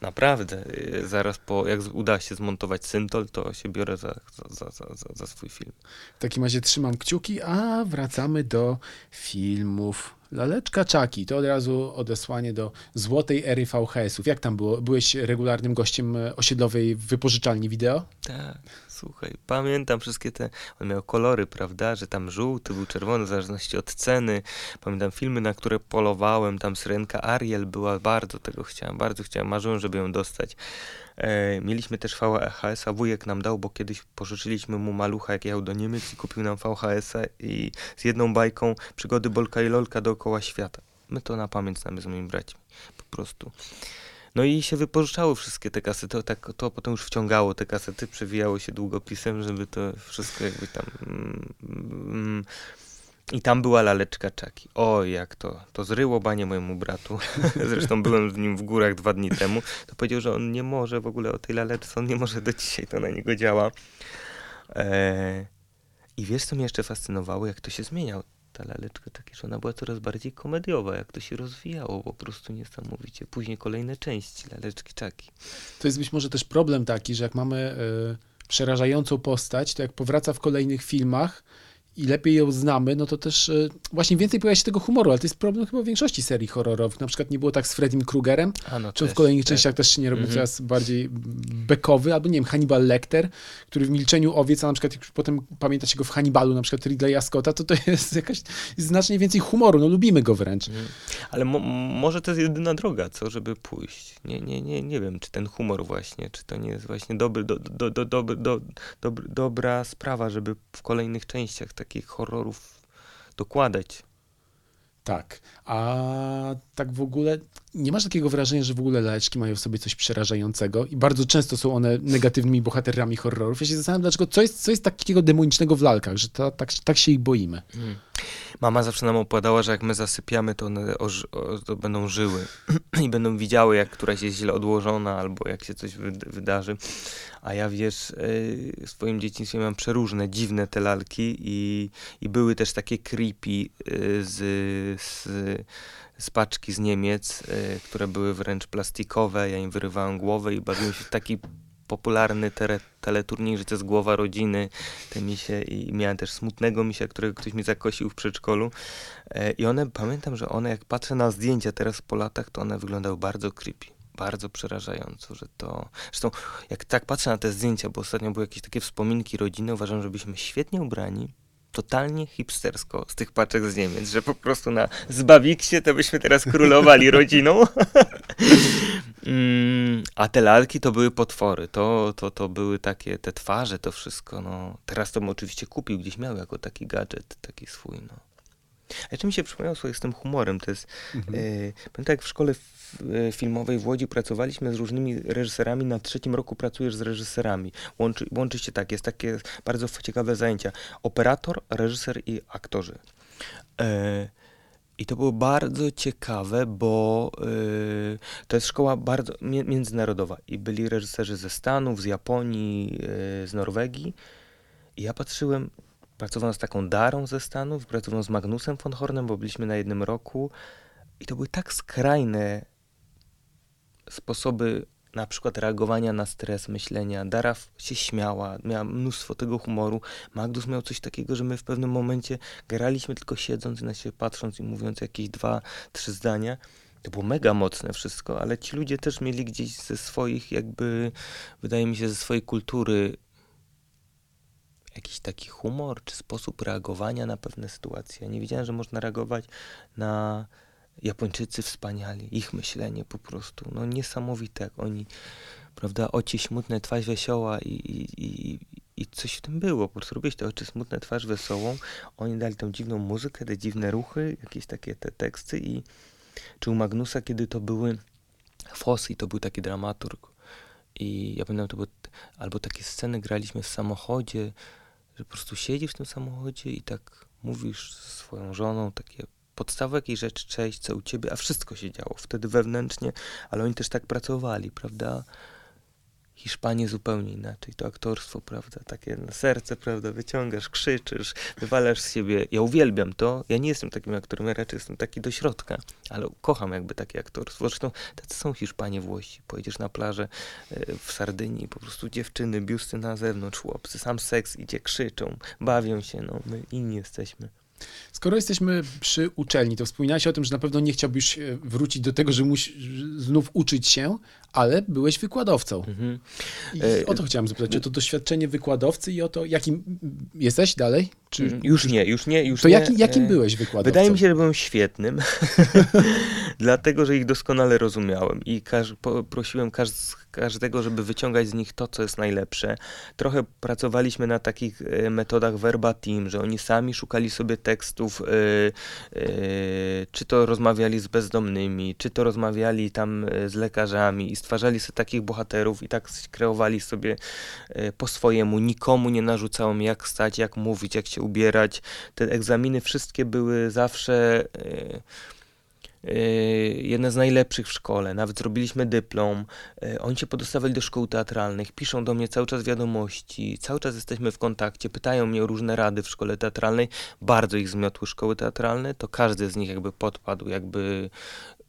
naprawdę, y, zaraz po, jak uda się zmontować Syntol, to się biorę za, za, za, za, za swój film. W takim razie trzymam kciuki, a wracamy do filmów. Laleczka Czaki, to od razu odesłanie do złotej ery VHS-ów. Jak tam było? Byłeś regularnym gościem e, osiedlowej wypożyczalni wideo? Tak, słuchaj, pamiętam wszystkie te, on miał kolory, prawda, że tam żółty był czerwony w zależności od ceny. Pamiętam filmy, na które polowałem, tam Syrenka Ariel była, bardzo tego chciałem, bardzo chciałem, marzyłem, żeby ją dostać. E, mieliśmy też VHS-a, wujek nam dał, bo kiedyś pożyczyliśmy mu malucha, jak jechał do Niemiec i kupił nam VHS-a i z jedną bajką przygody Bolka i Lolka dookoła świata. My to na pamięć znamy z moimi braćmi, po prostu. No i się wypożyczały wszystkie te kasety, to, tak, to potem już wciągało te kasety, przewijało się długopisem, żeby to wszystko jakby tam... Mm, mm, i tam była laleczka czaki. O, jak to, to zryło banie mojemu bratu. Zresztą byłem z nim w górach dwa dni temu. To powiedział, że on nie może w ogóle o tej laleczce, on nie może do dzisiaj, to na niego działa. Eee, I wiesz, co mnie jeszcze fascynowało, jak to się zmieniało. Ta laleczka, takie, że ona była coraz bardziej komediowa, jak to się rozwijało po prostu niesamowicie. Później kolejne części laleczki czaki. To jest być może też problem taki, że jak mamy y, przerażającą postać, to jak powraca w kolejnych filmach, i lepiej ją znamy, no to też e, właśnie więcej pojawia się tego humoru, ale to jest problem chyba w większości serii horrorowych. Na przykład nie było tak z Freddym Krugerem, no czy w kolejnych też. częściach też się nie robi mm -hmm. coraz bardziej bekowy, albo nie wiem, Hannibal Lecter, który w Milczeniu Owiec, a na przykład jak potem pamiętacie go w Hannibalu, na przykład Ridleya Scotta, to to jest jakaś znacznie więcej humoru, no lubimy go wręcz. Mm. Ale mo może to jest jedyna droga, co, żeby pójść. Nie, nie, nie, nie wiem, czy ten humor właśnie, czy to nie jest właśnie dobry, do, do, do, do, do, do, dobra sprawa, żeby w kolejnych częściach takich horrorów dokładać. Tak, a tak w ogóle nie masz takiego wrażenia, że w ogóle laleczki mają w sobie coś przerażającego i bardzo często są one negatywnymi bohaterami horrorów. Ja się zastanawiam, dlaczego, co jest, co jest takiego demonicznego w lalkach, że to, tak, tak się ich boimy. Hmm. Mama zawsze nam opowiadała, że jak my zasypiamy, to one o, to będą żyły i będą widziały, jak któraś jest źle odłożona albo jak się coś wy, wydarzy. A ja wiesz, w swoim dzieciństwie miałem przeróżne, dziwne te lalki i, i były też takie creepy yy, z, z, z paczki z Niemiec, yy, które były wręcz plastikowe. Ja im wyrywałem głowę i bawiłem się w taki popularny tele, teleturniej, że to jest głowa rodziny, te misie i miałem też smutnego misia, którego ktoś mi zakosił w przedszkolu. E, i one, pamiętam, że one jak patrzę na zdjęcia teraz po latach, to one wyglądały bardzo creepy bardzo przerażająco, że to... Zresztą jak tak patrzę na te zdjęcia, bo ostatnio były jakieś takie wspominki rodziny, uważam, że byliśmy świetnie ubrani, totalnie hipstersko z tych paczek z Niemiec, że po prostu na Zbawiksie to byśmy teraz królowali rodziną. mm, a te lalki to były potwory, to, to, to były takie, te twarze, to wszystko, no. Teraz to bym oczywiście kupił, gdzieś miał jako taki gadżet, taki swój, no. A jeszcze mi się przypomniało swoje z tym humorem, to jest, mhm. y, pamiętam jak w szkole e, filmowej w Łodzi pracowaliśmy z różnymi reżyserami, na trzecim roku pracujesz z reżyserami. Łączy, łączy się tak, jest takie bardzo ciekawe zajęcia. Operator, reżyser i aktorzy. E, I to było bardzo ciekawe, bo to jest szkoła bardzo międzynarodowa i byli reżyserzy ze Stanów, z Japonii, z Norwegii. I ja patrzyłem, Pracowałem z taką Darą ze Stanów, pracowałem z Magnusem von Hornem, bo byliśmy na jednym roku i to były tak skrajne sposoby na przykład reagowania na stres, myślenia. Dara się śmiała, miała mnóstwo tego humoru. Magnus miał coś takiego, że my w pewnym momencie graliśmy tylko siedząc i na siebie patrząc i mówiąc jakieś dwa, trzy zdania. To było mega mocne wszystko, ale ci ludzie też mieli gdzieś ze swoich, jakby, wydaje mi się, ze swojej kultury jakiś taki humor czy sposób reagowania na pewne sytuacje. nie wiedziałem, że można reagować na Japończycy wspaniali, ich myślenie po prostu, no niesamowite, jak oni, prawda, oczy smutne, twarz wesoła i, i, i, i coś w tym było, po prostu robiłeś te oczy smutne, twarz wesołą, oni dali tą dziwną muzykę, te dziwne ruchy, jakieś takie te teksty i czy u Magnusa, kiedy to były Fosy, to był taki dramaturg i ja pamiętam, to albo takie sceny graliśmy w samochodzie, po prostu siedzisz w tym samochodzie i tak mówisz ze swoją żoną takie podstawy jakiej rzeczy, cześć, co u ciebie, a wszystko się działo wtedy wewnętrznie, ale oni też tak pracowali, prawda? Hiszpanii zupełnie inaczej. To aktorstwo, prawda, takie na serce, prawda, wyciągasz, krzyczysz, wywalasz z siebie. Ja uwielbiam to. Ja nie jestem takim aktorem, ja raczej jestem taki do środka, ale kocham jakby takie aktorstwo. Zresztą tacy są Hiszpanie, Włosi. Pojedziesz na plażę e, w Sardynii, po prostu dziewczyny, biusty na zewnątrz, chłopcy, sam seks idzie, krzyczą, bawią się, no, my inni jesteśmy. Skoro jesteśmy przy uczelni, to wspominałeś o tym, że na pewno nie chciałbyś e, wrócić do tego, że musisz znów uczyć się, ale byłeś wykładowcą. Mhm. I e, o to chciałem zapytać, o to doświadczenie wykładowcy i o to, jakim jesteś dalej? Czy... Mm, już nie, już nie. Już to nie. Jaki, jakim e, byłeś wykładowcą? Wydaje mi się, że byłem świetnym, dlatego, że ich doskonale rozumiałem i każ, prosiłem każ, każdego, żeby wyciągać z nich to, co jest najlepsze. Trochę pracowaliśmy na takich e, metodach verbatim, że oni sami szukali sobie tekstów, yy, yy, czy to rozmawiali z bezdomnymi, czy to rozmawiali tam z lekarzami i stwarzali sobie takich bohaterów i tak kreowali sobie yy, po swojemu. Nikomu nie narzucałem, jak stać, jak mówić, jak się ubierać. Te egzaminy wszystkie były zawsze Yy, jedne z najlepszych w szkole, nawet zrobiliśmy dyplom, oni się podostawali do szkół teatralnych, piszą do mnie cały czas wiadomości, cały czas jesteśmy w kontakcie, pytają mnie o różne rady w szkole teatralnej, bardzo ich zmiotły szkoły teatralne, to każdy z nich jakby podpadł, jakby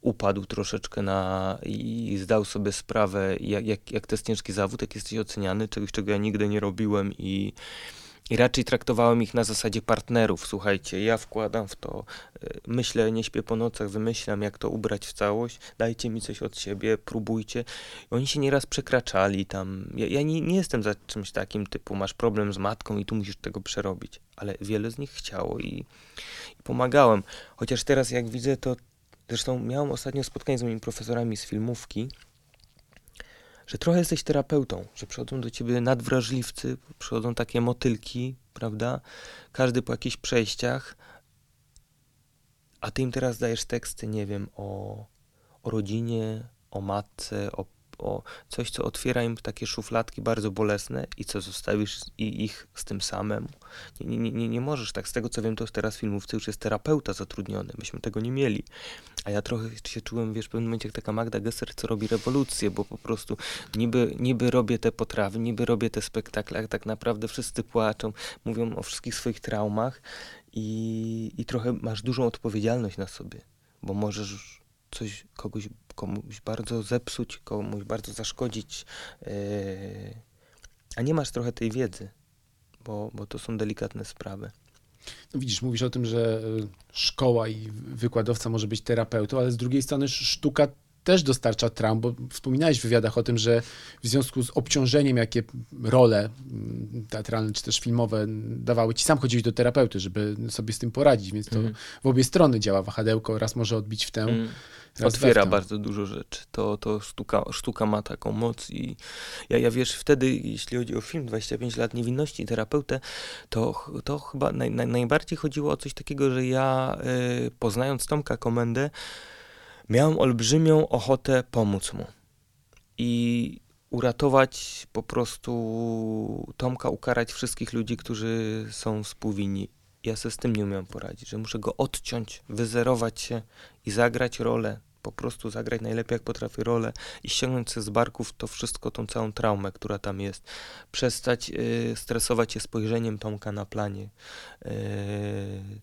upadł troszeczkę na i zdał sobie sprawę, jak, jak, jak to jest ciężki zawód, jak jesteś oceniany, czegoś, czego ja nigdy nie robiłem i i raczej traktowałem ich na zasadzie partnerów. Słuchajcie, ja wkładam w to, y, myślę, nie śpię po nocach, wymyślam, jak to ubrać w całość, dajcie mi coś od siebie, próbujcie. I oni się nieraz przekraczali tam. Ja, ja nie, nie, jestem za czymś takim typu, masz problem z matką i tu musisz tego przerobić. Ale wiele z nich chciało i, i pomagałem. Chociaż teraz, jak widzę, to zresztą miałem ostatnio spotkanie z moimi profesorami z filmówki że trochę jesteś terapeutą, że przychodzą do ciebie nadwrażliwcy, przychodzą takie motylki, prawda? Każdy po jakichś przejściach, a ty im teraz dajesz teksty, nie wiem, o, o rodzinie, o matce, o, o coś, co otwiera im takie szufladki bardzo bolesne i co zostawisz i ich z tym samym. Nie, nie, nie, nie możesz tak, z tego co wiem, to teraz filmówce już jest terapeuta zatrudniony, myśmy tego nie mieli. A ja trochę się czułem, wiesz, w pewnym momencie jak taka Magda Gesser, co robi rewolucję, bo po prostu niby, niby robię te potrawy, niby robię te spektakle, a tak naprawdę wszyscy płaczą, mówią o wszystkich swoich traumach i, i trochę masz dużą odpowiedzialność na sobie, bo możesz coś kogoś, komuś bardzo zepsuć, komuś bardzo zaszkodzić, yy, a nie masz trochę tej wiedzy, bo, bo to są delikatne sprawy. No widzisz, mówisz o tym, że y, szkoła i wykładowca może być terapeutą, ale z drugiej strony sztuka też dostarcza traum, bo wspominałeś w wywiadach o tym, że w związku z obciążeniem, jakie role mm, teatralne czy też filmowe dawały ci, sam chodziłeś do terapeuty, żeby sobie z tym poradzić, więc to mm. w obie strony działa wahadełko, raz może odbić w tę, mm. Otwiera bardzo dużo rzeczy. To, to sztuka, sztuka ma taką moc i ja, ja wiesz, wtedy, jeśli chodzi o film 25 lat niewinności i terapeutę, to, to chyba naj, naj, najbardziej chodziło o coś takiego, że ja y, poznając Tomka Komendę, miałem olbrzymią ochotę pomóc mu i uratować po prostu Tomka, ukarać wszystkich ludzi, którzy są współwinni. Ja sobie z tym nie umiałem poradzić, że muszę go odciąć, wyzerować się i zagrać rolę, po prostu zagrać najlepiej jak potrafię rolę i ściągnąć sobie z barków to wszystko, tą całą traumę, która tam jest. Przestać y, stresować się spojrzeniem Tomka na planie. Y,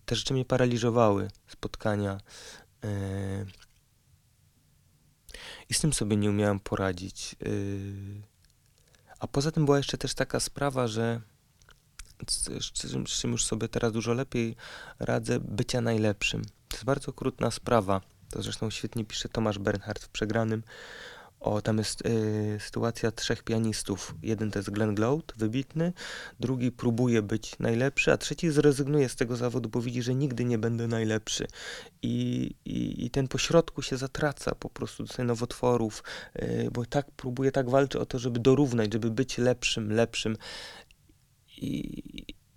te rzeczy mnie paraliżowały, spotkania. Y, i z tym sobie nie umiałem poradzić. Yy, a poza tym była jeszcze też taka sprawa, że z, czym, już sobie teraz dużo lepiej radzę, bycia najlepszym. To jest bardzo okrutna sprawa. To zresztą świetnie pisze Tomasz Bernhard w Przegranym. O, tam jest y, sytuacja trzech pianistów. Jeden to jest Glenn Glout, wybitny, drugi próbuje być najlepszy, a trzeci zrezygnuje z tego zawodu, bo widzi, że nigdy nie będę najlepszy. I, i, i ten pośrodku się zatraca po prostu do nowotworów, y, bo tak próbuje, tak walczy o to, żeby dorównać, żeby być lepszym, lepszym. I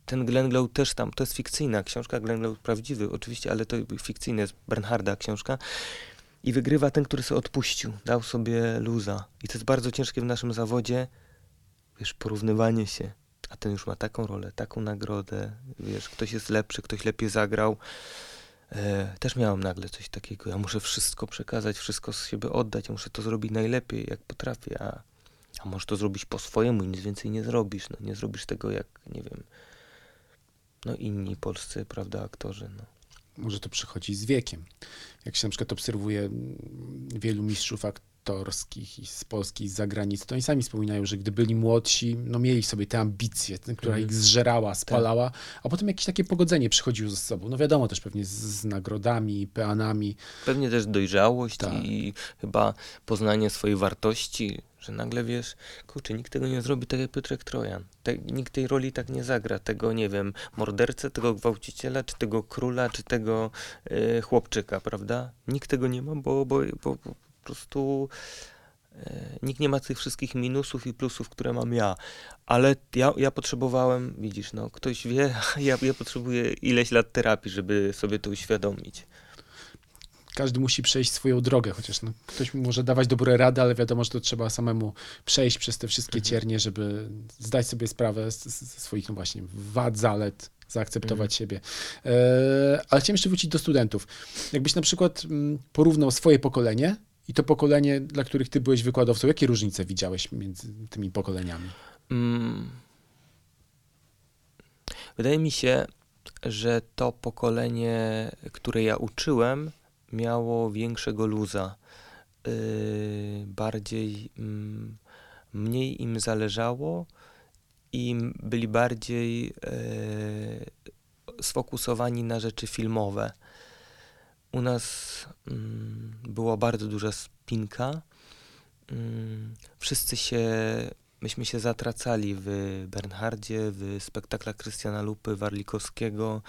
ten Glenn Glout też tam, to jest fikcyjna książka, Glenn Glout prawdziwy oczywiście, ale to fikcyjna jest Bernharda książka i wygrywa ten, który sobie odpuścił, dał sobie luza. I to jest bardzo ciężkie w naszym zawodzie, wiesz, porównywanie się. A ten już ma taką rolę, taką nagrodę, wiesz, ktoś jest lepszy, ktoś lepiej zagrał. E, też miałem nagle coś takiego. Ja muszę wszystko przekazać, wszystko z siebie oddać, ja muszę to zrobić najlepiej, jak potrafię, a, a możesz to zrobić po swojemu i nic więcej nie zrobisz. No, nie zrobisz tego jak, nie wiem, no inni polscy, prawda, aktorzy. No może to przychodzi z wiekiem. Jak się na przykład obserwuje wielu mistrzów aktorskich i z Polski, i z zagranicy, to oni sami wspominają, że gdy byli młodsi, no mieli sobie tę ambicję, która mm. ich zżerała, spalała, tak. a potem jakieś takie pogodzenie przychodziło ze sobą. No wiadomo, też pewnie z, z nagrodami, peanami. Pewnie też dojrzałość tak. i chyba poznanie swojej wartości, że nagle wiesz, kurczę, nikt tego nie zrobi tak jak Piotrek Trojan. Te, nikt tej roli tak nie zagra. Tego, nie wiem, mordercę, tego gwałciciela, czy tego króla, czy tego y, chłopczyka, prawda? Nikt tego nie ma, bo, bo, bo, po prostu y, nikt nie ma tych wszystkich minusów i plusów, które mam ja. Ale ja, ja potrzebowałem, widzisz, no, ktoś wie, ja, ja potrzebuję ileś lat terapii, żeby sobie to uświadomić każdy musi przejść swoją drogę, chociaż no, ktoś może dawać dobre rady, ale wiadomo, że to trzeba samemu przejść przez te wszystkie mhm. ciernie, żeby zdać sobie sprawę ze swoich no właśnie wad, zalet, zaakceptować mhm. siebie. E, ale chciałem jeszcze wrócić do studentów. Jakbyś na przykład mm, porównał swoje pokolenie i to pokolenie, dla których ty byłeś wykładowcą, jakie różnice widziałeś między tymi pokoleniami? Mm. Wydaje mi się, że to pokolenie, które ja uczyłem, miało większego luza. Yy, bardziej, mm, mniej im zależało i byli bardziej yy, sfokusowani na rzeczy filmowe. U nas mm, była bardzo duża spinka. Mm, wszyscy się myśmy się zatracali w Bernhardzie, w spektaklach Krystiana Lupy, Warlikowskiego,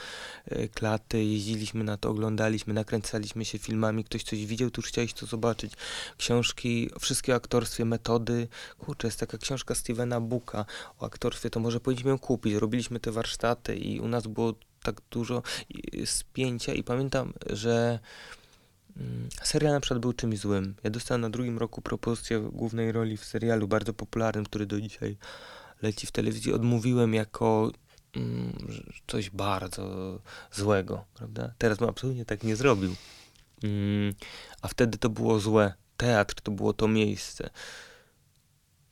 e, Klaty, jeździliśmy na to, oglądaliśmy, nakręcaliśmy się filmami, ktoś coś widział, już chciałeś to zobaczyć. Książki, wszystkie o aktorstwie, metody, kurczę, jest taka książka Stevena Booka o aktorstwie, to może powinniśmy ją kupić, robiliśmy te warsztaty i u nas było tak dużo spięcia i pamiętam, że Mm, Serial na przykład był czymś złym. Ja dostałem na drugim roku propozycję głównej roli w serialu bardzo popularnym, który do dzisiaj leci w telewizji. Odmówiłem jako mm, coś bardzo złego, prawda? Teraz bym absolutnie tak nie zrobił. Mm, a wtedy to było złe. Teatr to było to miejsce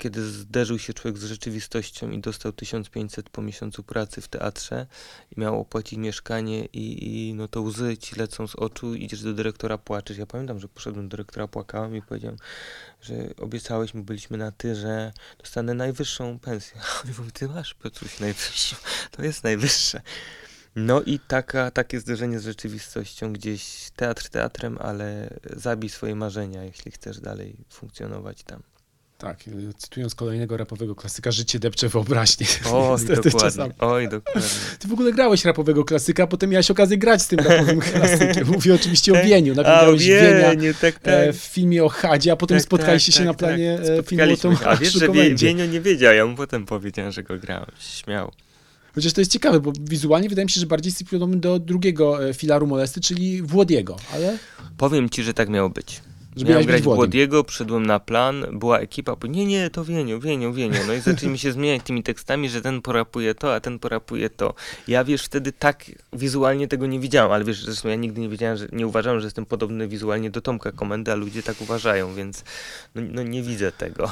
kiedy zderzył się człowiek z rzeczywistością i dostał 1500 po miesiącu pracy w teatrze i miał opłacić mieszkanie i, i no to łzy ci lecą z oczu, idziesz do dyrektora płaczesz. Ja pamiętam, że poszedłem do dyrektora, płakałem i powiedziałem, że obiecałeś mi, byliśmy na ty, że dostanę najwyższą pensję. A on mówi, ty masz Piotruś najwyższą, to jest najwyższe. No i taka, takie zderzenie z rzeczywistością, gdzieś teatr teatrem, ale zabij swoje marzenia, jeśli chcesz dalej funkcjonować tam. Tak, cytując kolejnego rapowego klasyka, życie depcze wyobraźnię. Oj, dokładnie. Czasami. Oj, dokładnie. Ty w ogóle grałeś rapowego klasyka, potem miałeś okazję grać z tym rapowym klasykiem. Mówię oczywiście o Wieniu. Najpierw grałeś Wienia tak, tak. w filmie o Chadzie, a potem tak, spotkaliście tak, się na tak, planie tak. filmu o Tomaszu A wiesz, że Wienio nie wiedział, ja mu potem powiedziałem, że go grałem. Śmiał. Chociaż to jest ciekawe, bo wizualnie wydaje mi się, że bardziej jest podobny do drugiego e, filaru Molesty, czyli Włodiego, ale... Powiem ci, że tak miało być. Miałem grać Włodiego, przyszedłem na plan, była ekipa, bo nie, nie, to Wieniu, Wieniu, Wieniu. No i zaczęli mi się zmieniać tymi tekstami, że ten porapuje to, a ten porapuje to. Ja wiesz, wtedy tak wizualnie tego nie widziałem, ale wiesz, zresztą ja nigdy nie wiedziałem, że nie uważałem, że jestem podobny wizualnie do Tomka Komendy, a ludzie tak uważają, więc no, no nie widzę tego.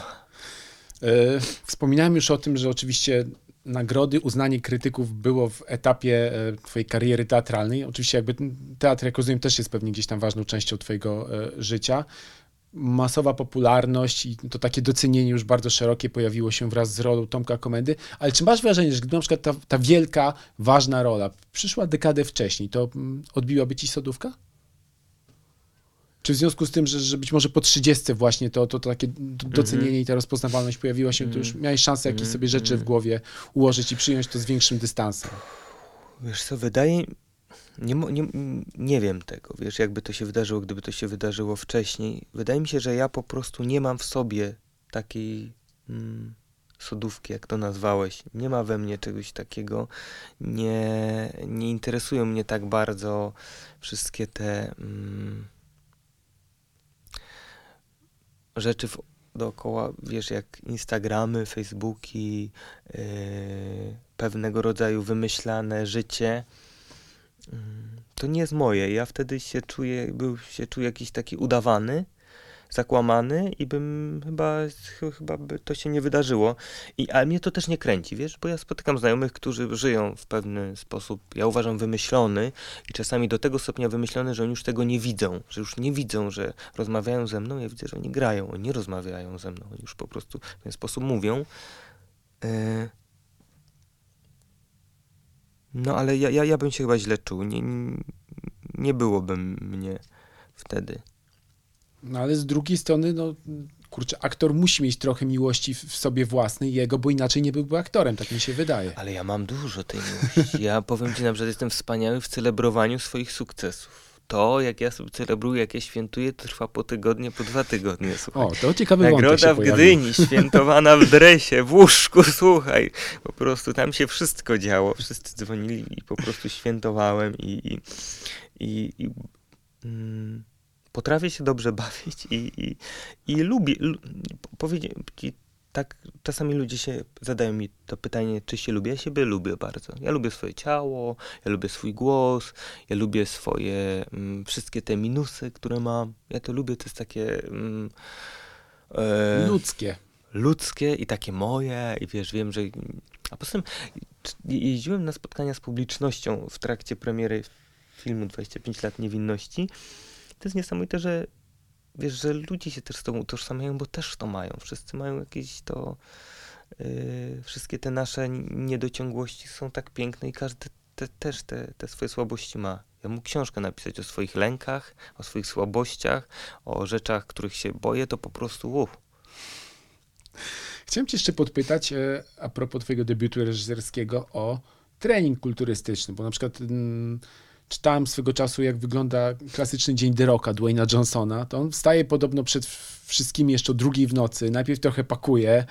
E, wspominałem już o tym, że oczywiście nagrody, uznanie krytyków było w etapie e, twojej kariery teatralnej. Oczywiście jakby teatr, jak rozumiem, też jest pewnie gdzieś tam ważną częścią twojego e, życia. Masowa popularność i to takie docenienie już bardzo szerokie pojawiło się wraz z rolą Tomka Komendy. Ale czy masz wrażenie, że gdyby na przykład ta, ta wielka, ważna rola przyszła dekadę wcześniej, to mm, odbiłaby ci sodówka? Czy w związku z tym, że, że być może po 30 właśnie to, to, to takie docenienie mm -hmm. i ta rozpoznawalność pojawiła się, to już mhm. miałeś szansę jakieś -hmm. sobie rzeczy w mhm. głowie ułożyć i przyjąć to z większym dystansem? Wiesz co, wydaje nie, nie, nie wiem tego, wiesz, jakby to się wydarzyło, gdyby to się wydarzyło wcześniej. Wydaje mi się, że ja po prostu nie mam w sobie takiej mm, sodówki, jak to nazwałeś. Nie ma we mnie czegoś takiego. Nie, nie interesują mnie tak bardzo wszystkie te... Mm, rzeczy w, dookoła, wiesz, jak Instagramy, Facebooki, yy, pewnego rodzaju wymyślane życie, yy, to nie jest moje. Ja wtedy się czuję, był, się czuję jakiś taki udawany, zakłamany i bym chyba, chyba by to się nie wydarzyło. I, ale mnie to też nie kręci, wiesz, bo ja spotykam znajomych, którzy żyją w pewny sposób, ja uważam, wymyślony i czasami do tego stopnia wymyślony, że oni już tego nie widzą, że już nie widzą, że rozmawiają ze mną, ja widzę, że oni grają, oni nie rozmawiają ze mną, oni już po prostu w ten sposób mówią. E, no ale ja, ja, ja bym się chyba źle czuł, nie, nie byłoby mnie wtedy. No ale z drugiej strony, no kurczę, aktor musi mieć trochę miłości w sobie własnej jego, bo inaczej nie byłby aktorem, tak mi się wydaje. Ale ja mam dużo tej miłości. Ja powiem ci na przykład, jestem wspaniały w celebrowaniu swoich sukcesów. To, jak ja sobie celebruję, jak ja świętuję, trwa po tygodnie, po dwa tygodnie, słuchaj. O, to ciekawy Nagroda w Gdyni, świętowana w dresie, w łóżku, słuchaj. Po prostu tam się wszystko działo. Wszyscy dzwonili i po prostu świętowałem i... i, i, i mm, potrafię się dobrze bawić i, i, i lubię, powiedzieć tak, czasami ludzie się zadają mi to pytanie, czy się lubię. Ja siebie lubię bardzo. Ja lubię swoje ciało, ja lubię swój głos, ja lubię swoje mm, wszystkie te minusy, które mam. Ja to lubię, to jest takie... Mm, e, ludzkie. Ludzkie i takie moje i wiesz, wiem, że... A poza tym jeździłem na spotkania z publicznością w trakcie premiery filmu 25 lat niewinności to jest niesamowite, że wiesz, że ludzie się też z tobą utożsamiają, bo też to mają. Wszyscy mają jakieś to. Yy, wszystkie te nasze niedociągłości są tak piękne i każdy te, też te, te swoje słabości ma. Ja mógł książkę napisać o swoich lękach, o swoich słabościach, o rzeczach, których się boję, to po prostu uff. Chciałem cię jeszcze podpytać e, a propos twojego debiutu reżyserskiego o trening kulturystyczny, bo na przykład mm, czytałem swego czasu, jak wygląda klasyczny dzień The Rocka, Dwayna Johnsona, to on wstaje podobno przed wszystkimi jeszcze o drugiej w nocy, najpierw trochę pakuje,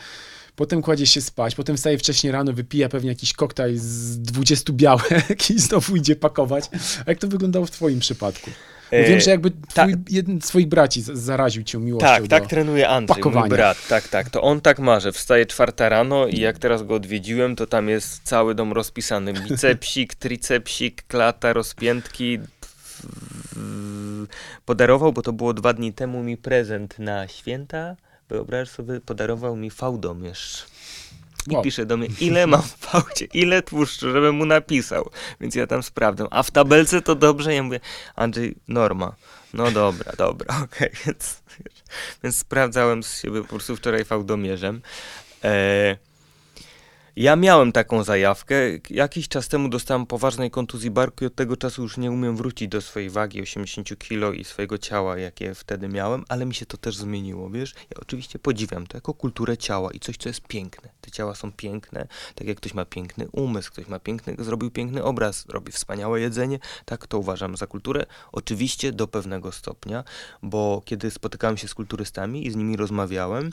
potem kładzie się spać, potem wstaje wcześniej rano, wypija pewnie jakiś koktajl z 20 białek i znowu idzie pakować. A jak to wyglądało w twoim przypadku? Bo wiem, że jakby ta- twój, jeden z twoich braci zaraził cię miłością Tak, tak trenuje Andrzej, mój pakowania. brat, tak, tak. To on tak ma, że wstaje czwarta rano i jak teraz go odwiedziłem, to tam jest cały dom rozpisany. Bicepsik, tricepsik, klata, rozpiętki. Podarował, bo to było dwa dni temu, mi prezent na święta. Wyobraź sobie, podarował mi fałdomierz. I Wow. pisze do mnie, ile mam w fałdzie, ile tłuszczu, żebym mu napisał. Więc ja tam sprawdzam. A w tabelce to dobrze? Ja mówię, Andrzej, norma. No dobra, dobra, okej. Więc, więc sprawdzałem z siebie po prostu wczoraj fałdomierzem. E, ja miałem taką zajawkę. Jakiś czas temu dostałem poważnej kontuzji barku i od tego czasu już nie umiem wrócić do swojej wagi 80 kg i swojego ciała, jakie wtedy miałem, ale mi się to też zmieniło, wiesz? Ja oczywiście podziwiam to jako kulturę ciała i coś, co jest piękne. Te ciała są piękne, tak jak ktoś ma piękny umysł, ktoś ma piękny, zrobił piękny obraz, robi wspaniałe jedzenie, tak to uważam za kulturę. Oczywiście do pewnego stopnia, bo kiedy spotykałem się z kulturystami i z nimi rozmawiałem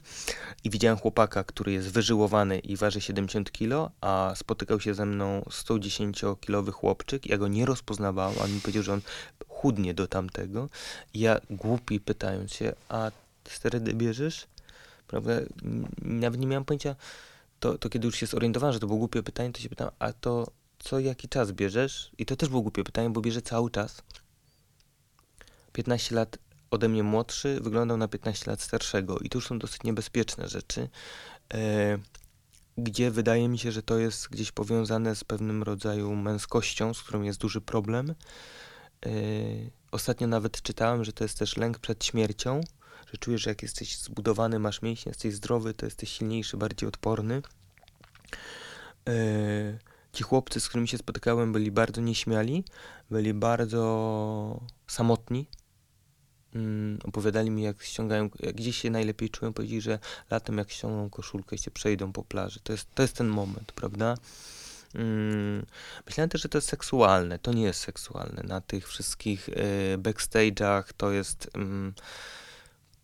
i widziałem chłopaka, który jest wyżyłowany i waży 70 kg, a spotykał się ze mną 110-kilowy chłopczyk, ja go nie rozpoznawałem, a mi powiedział, że on chudnie do tamtego. Ja głupi pytając się, a sterydy bierzesz? Prawda? Nawet nie miałem pojęcia, to, to kiedy już się zorientowałem, że to było głupie pytanie, to się pytam, a to co, jaki czas bierzesz? I to też było głupie pytanie, bo bierze cały czas. 15 lat ode mnie młodszy, wyglądał na 15 lat starszego. I to już są dosyć niebezpieczne rzeczy, e, gdzie wydaje mi się, że to jest gdzieś powiązane z pewnym rodzaju męskością, z którą jest duży problem. E, ostatnio nawet czytałem, że to jest też lęk przed śmiercią, że czujesz, że jak jesteś zbudowany, masz mięśnie, jesteś zdrowy, to jesteś silniejszy, bardziej odporny. E, ci chłopcy, z którymi się spotykałem, byli bardzo nieśmiali, byli bardzo samotni. Mm, opowiadali mi, jak ściągają, jak gdzieś się najlepiej czują, powiedzieli, że latem jak ściągną koszulkę i się przejdą po plaży. To jest, to jest ten moment, prawda? Mm, myślałem też, że to jest seksualne. To nie jest seksualne. Na tych wszystkich y, backstage'ach to jest... mm,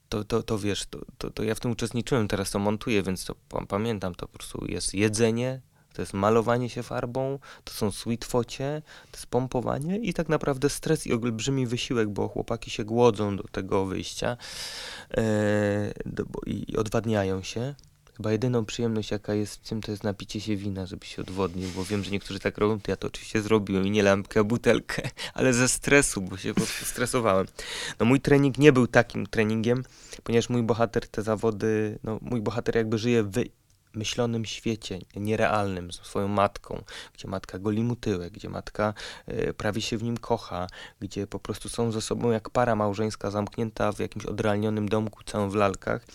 to, to, to wiesz, to, to, to ja w tym uczestniczyłem, teraz to montuję, więc to pa- pamiętam, to po prostu jest jedzenie, to jest malowanie się farbą, to są sweet focie, to jest pompowanie i tak naprawdę stres i olbrzymi wysiłek, bo chłopaki się głodzą do tego wyjścia e, do, i odwadniają się. Chyba jedyną przyjemność, jaka jest w tym, to jest napicie się wina, żeby się odwodnił, bo wiem, że niektórzy tak robią, to ja to oczywiście zrobiłem i nie lampkę, a butelkę, ale ze stresu, bo się po prostu stresowałem. No mój trening nie był takim treningiem, ponieważ mój bohater te zawody, no mój bohater jakby żyje w myślonym świecie, nierealnym, z swoją matką, gdzie matka goli mu tyłek, gdzie matka e, prawie się w nim kocha, gdzie po prostu są ze sobą jak para małżeńska zamknięta w jakimś odrealnionym domku, całym w lalkach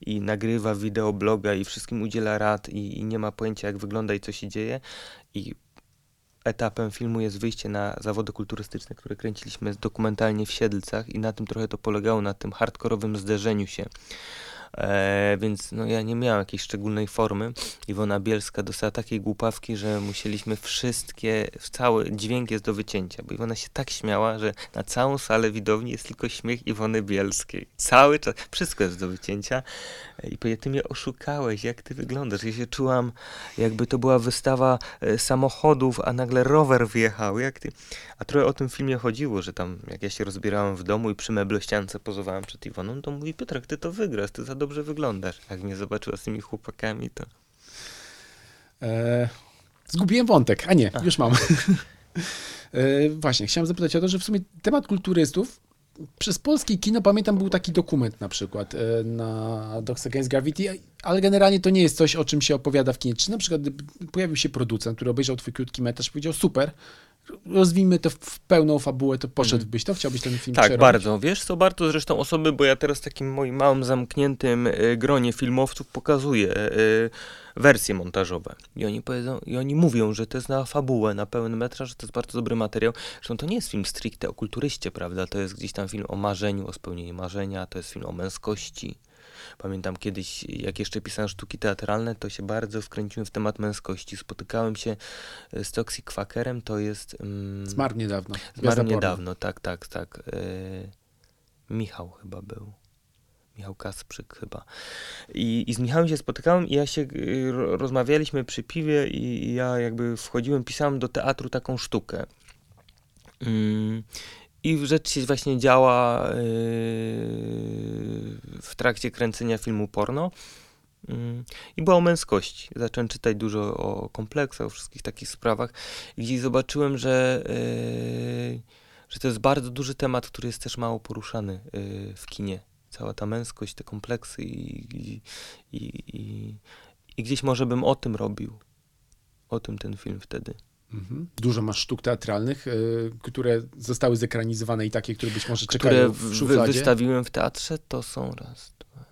i nagrywa wideobloga i wszystkim udziela rad i, i nie ma pojęcia jak wygląda i co się dzieje i etapem filmu jest wyjście na zawody kulturystyczne, które kręciliśmy dokumentalnie w Siedlcach i na tym trochę to polegało, na tym hardkorowym zderzeniu się. E, więc no, ja nie miałem jakiejś szczególnej formy. Iwona Bielska dostała takiej głupawki, że musieliśmy wszystkie, cały dźwięk jest do wycięcia, bo Iwona się tak śmiała, że na całą salę widowni jest tylko śmiech Iwony Bielskiej. Cały czas, wszystko jest do wycięcia. E, I powiedział, ty mnie oszukałeś, jak ty wyglądasz. Ja się czułam, jakby to była wystawa e, samochodów, a nagle rower wjechał. Jak ty... A trochę o tym filmie chodziło, że tam jak ja się rozbierałem w domu i przy meblościance pozowałem przed Iwoną, to mówi Piotrek, ty to wygrasz, ty za dobrze wyglądasz. Jak mnie zobaczyła z tymi chłopakami, to... E, zgubiłem wątek, a nie, już mam. e, właśnie, chciałem zapytać o to, że w sumie temat kulturystów przez polskie kino, pamiętam, był taki dokument na przykład e, na Dogs Against Gravity, ale generalnie to nie jest coś, o czym się opowiada w kinie. Czy na przykład pojawił się producent, który obejrzał twój krótki metraż i powiedział, super, rozwijmy to w pełną fabułę, to poszedłbyś to? Chciałbyś ten film Tak, przerobić? bardzo. Wiesz, co bardzo zresztą osoby, bo ja teraz w takim moim małym, zamkniętym y, gronie filmowców pokazuję y, wersje montażowe. I oni powiedzą, i oni mówią, że to jest na fabułę, na pełen metraż, że to jest bardzo dobry materiał. Zresztą to nie jest film stricte o kulturyście, prawda? To jest gdzieś tam film o marzeniu, o spełnieniu marzenia, to jest film o męskości. Pamiętam kiedyś, jak jeszcze pisałem sztuki teatralne, to się bardzo wkręciłem w temat męskości. Spotykałem się y, z Toxic Quackerem, to jest... Mm, Zmarł niedawno. Zmarł niedawno, tak, tak, tak. Yy, Michał chyba był. Michał Kasprzyk chyba. I, I z Michałem się spotykałem i ja się y, ro- rozmawialiśmy przy piwie i, i ja jakby wchodziłem, pisałem do teatru taką sztukę. Ym, I rzecz się właśnie działa yy, w trakcie kręcenia filmu porno. Mm, I była o męskości. Zacząłem czytać dużo o kompleksach, o wszystkich takich sprawach. I zobaczyłem, że, yy, że to jest bardzo duży temat, który jest też mało poruszany yy, w kinie. Cała ta męskość, te kompleksy i, i, i, i gdzieś może bym o tym robił. O tym ten film wtedy. Mhm. Dużo masz sztuk teatralnych, y, które zostały zekranizowane i takie, które być może Które czekają w w- szufladzie. wystawiłem w teatrze, to są raz, dwa,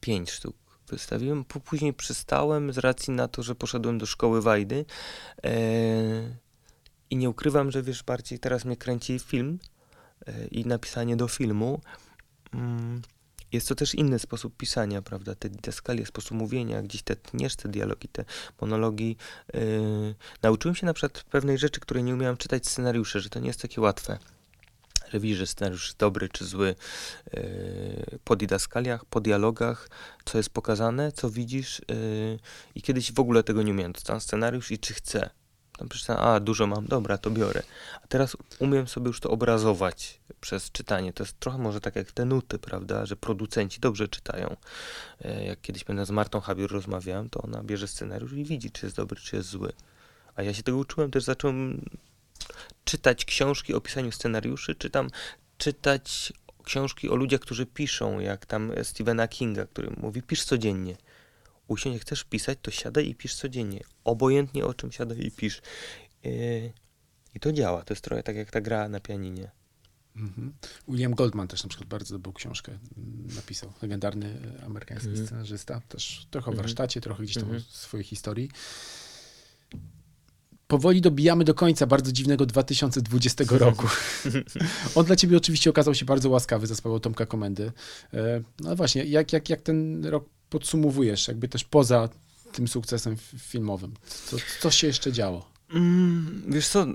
pięć sztuk wystawiłem. Później przystałem z racji na to, że poszedłem do szkoły Wajdy e, i nie ukrywam, że wiesz, bardziej teraz mnie kręci film e, i napisanie do filmu. Mm, jest to też inny sposób pisania, prawda? Te didaskalie, sposób mówienia, gdzieś te tniesz, te dialogi, te monologi. e, nauczyłem się na przykład pewnej rzeczy, której nie umiałem czytać scenariusze, że to nie jest takie łatwe że widzisz, że scenariusz dobry czy zły yy, po didaskaliach, po dialogach, co jest pokazane, co widzisz yy, i kiedyś w ogóle tego nie umiałem. Tam scenariusz i czy chcę. Tam przeczytałem, a dużo mam, dobra, to biorę. A teraz umiem sobie już to obrazować przez czytanie. To jest trochę może tak jak te nuty, prawda, że producenci dobrze czytają. Yy, jak kiedyś pamiętam z Martą Habiur rozmawiałem, to ona bierze scenariusz i widzi, czy jest dobry, czy jest zły. A ja się tego uczyłem, też zacząłem czytać książki o pisaniu scenariuszy, czy tam czytać książki o ludziach, którzy piszą, jak tam Stephena Kinga, który mówi, pisz codziennie. Usiądź, jak chcesz pisać, to siadaj i pisz codziennie. Obojętnie o czym siadaj i pisz. Yy, I to działa. To jest trochę tak jak ta gra na pianinie. Mhm. William Goldman też na przykład bardzo dobrą książkę mm, napisał. Legendarny e, amerykański Mhm. scenarzysta. Też trochę o Mhm. warsztacie, trochę gdzieś tam Mhm. o swojej historii. Powoli dobijamy do końca bardzo dziwnego 2020 roku. On dla ciebie oczywiście okazał się bardzo łaskawy za sprawą Tomka Komendy. E, No właśnie, jak, jak, jak ten rok podsumowujesz, jakby też poza tym sukcesem filmowym? Co, co się jeszcze działo? Mm, wiesz co,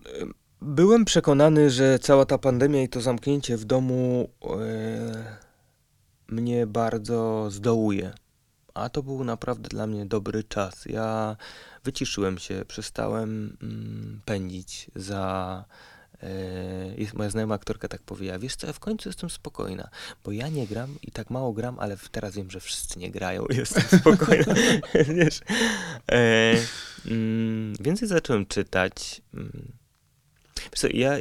byłem przekonany, że cała ta pandemia i to zamknięcie w domu e, mnie bardzo zdołuje. A to był naprawdę dla mnie dobry czas. Ja wyciszyłem się, przestałem mm, pędzić za. E, jest, moja znajoma aktorka tak powiedziała, wiesz co, ja w końcu jestem spokojna, bo ja nie gram i tak mało gram, ale teraz wiem, że wszyscy nie grają i jestem spokojna, wiesz. E, mm, więcej zacząłem czytać. Mm. Wiesz co, ja,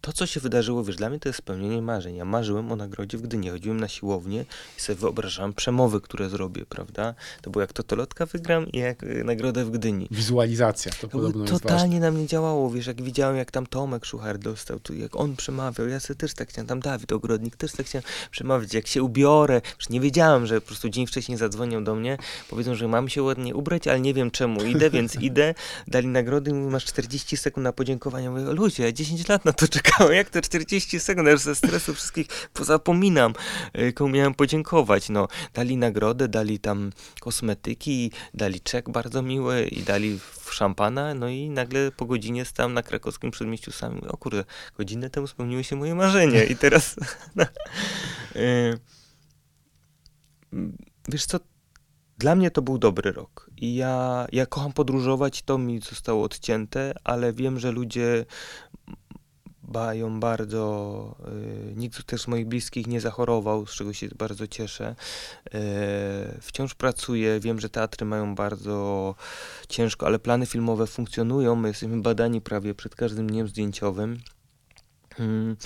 to, co się wydarzyło, wiesz, dla mnie to jest spełnienie marzeń. Ja marzyłem o nagrodzie w Gdyni. Chodziłem na siłownię i sobie wyobrażałem przemowy, które zrobię, prawda? To było jak Totolotka wygram i jak y, nagrodę w Gdyni. Wizualizacja, to To podobno jest ważne. totalnie na mnie działało, wiesz, jak widziałem, jak tam Tomek Szuchar dostał, tu, jak on przemawiał, ja sobie też tak chciałem, tam Dawid Ogrodnik też tak chciałem przemawiać, jak się ubiorę, już nie wiedziałem, że po prostu dzień wcześniej zadzwonią do mnie, powiedzą, że mam się ładnie ubrać, ale nie wiem czemu, idę, więc idę, dali nagrody i mówią, masz 40 sekund na podziękowanie, mówię, ludzie, ja 10 lat na to czekałem, jak to 40 sekund, już ze stresu wszystkich pozapominam, y, komu miałem podziękować, no, dali nagrodę, dali tam kosmetyki, dali czek bardzo miły i dali szampana, no i nagle po godzinie stałem na krakowskim przedmieściu sam. O kurde, godzinę temu spełniły się moje marzenia i teraz... Y, Wiesz co, dla mnie to był dobry rok i ja, ja kocham podróżować, to mi zostało odcięte, ale wiem, że ludzie bają bardzo, y, nikt też z moich bliskich nie zachorował, z czego się bardzo cieszę. Y, wciąż pracuję, wiem, że teatry mają bardzo ciężko, ale plany filmowe funkcjonują, my jesteśmy badani prawie przed każdym dniem zdjęciowym. Mm,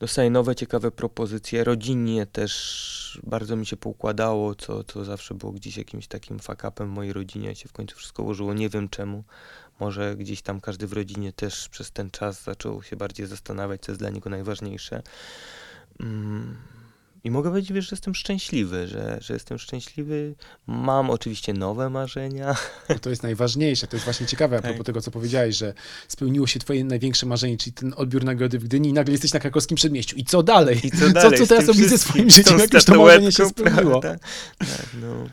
Dostaję nowe, ciekawe propozycje. Rodzinnie też bardzo mi się poukładało, co, co zawsze było gdzieś jakimś takim fuck-upem w mojej rodzinie. się w końcu wszystko ułożyło, nie wiem czemu. Może gdzieś tam każdy w rodzinie też przez ten czas zaczął się bardziej zastanawiać, co jest dla niego najważniejsze. Mm, I mogę powiedzieć, wiesz, że jestem szczęśliwy, że, że jestem szczęśliwy. Mam oczywiście nowe marzenia. No to jest najważniejsze. To jest właśnie ciekawe a Tak. propos tego, co powiedziałeś, że spełniło się twoje największe marzenie, czyli ten odbiór nagrody w Gdyni i nagle jesteś na krakowskim przedmieściu. I co dalej? I co dalej? co, z teraz robisz ze swoim życiem? Jakieś to marzenie się spełniło. prawda? Tak, no.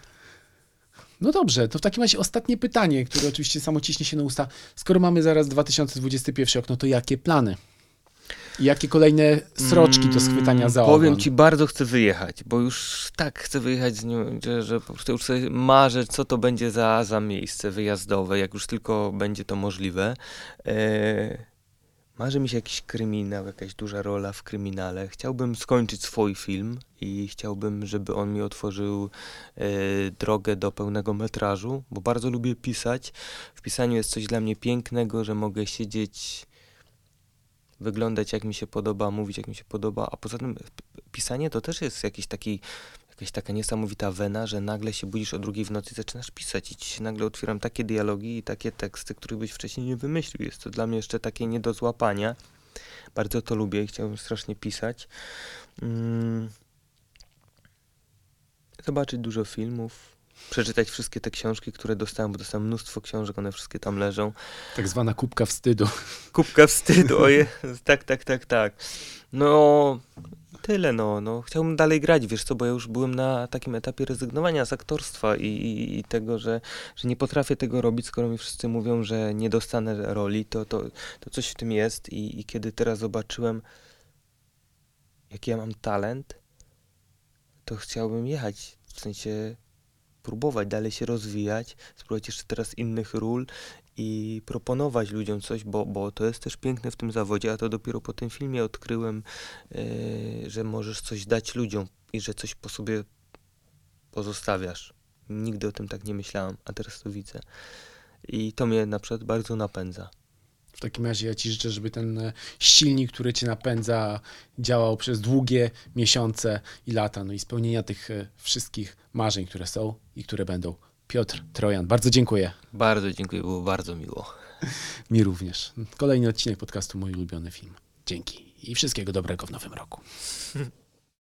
No dobrze, to w takim razie ostatnie pytanie, które oczywiście samo ciśnie się na usta. Skoro mamy zaraz 2021 rok, no to jakie plany? I jakie kolejne sroczki do schwytania za ogon? Mm, Powiem ci, bardzo chcę wyjechać, bo już tak chcę wyjechać, z nią, że, po prostu już sobie marzę, co to będzie za, za miejsce wyjazdowe, jak już tylko będzie to możliwe. E, Marzy mi się jakiś kryminał, jakaś duża rola w kryminale. Chciałbym skończyć swój film i chciałbym, żeby on mi otworzył e, drogę do pełnego metrażu, bo bardzo lubię pisać. W pisaniu jest coś dla mnie pięknego, że mogę siedzieć, wyglądać jak mi się podoba, mówić jak mi się podoba, a poza tym p- pisanie to też jest jakiś taki jakaś taka niesamowita wena, że nagle się budzisz o drugiej w nocy i zaczynasz pisać i ci się nagle otwieram takie dialogi i takie teksty, których byś wcześniej nie wymyślił. Jest to dla mnie jeszcze takie nie do złapania. Bardzo to lubię i chciałbym strasznie pisać. Mm. Zobaczyć dużo filmów, przeczytać wszystkie te książki, które dostałem, bo dostałem mnóstwo książek, one wszystkie tam leżą. Tak zwana kubka wstydu. Kubka wstydu, oje, tak, tak, tak, tak. No, tyle, no, no. Chciałbym dalej grać, wiesz co, bo ja już byłem na takim etapie rezygnowania z aktorstwa i, i, i tego, że, że nie potrafię tego robić, skoro mi wszyscy mówią, że nie dostanę roli, to, to, to coś w tym jest i, i kiedy teraz zobaczyłem, jaki ja mam talent, to chciałbym jechać, w sensie próbować dalej się rozwijać, spróbować jeszcze teraz innych ról i proponować ludziom coś, bo, bo to jest też piękne w tym zawodzie, a to dopiero po tym filmie odkryłem, yy, że możesz coś dać ludziom i że coś po sobie pozostawiasz. Nigdy o tym tak nie myślałem, a teraz to widzę. I to mnie na przykład bardzo napędza. W takim razie ja ci życzę, żeby ten e, silnik, który cię napędza, działał przez długie miesiące i lata, no i spełnienia tych e, wszystkich marzeń, które są i które będą. Piotr Trojan, bardzo dziękuję. Bardzo dziękuję, było bardzo miło. Mi również. Kolejny odcinek podcastu Mój ulubiony film. Dzięki i wszystkiego dobrego w nowym roku.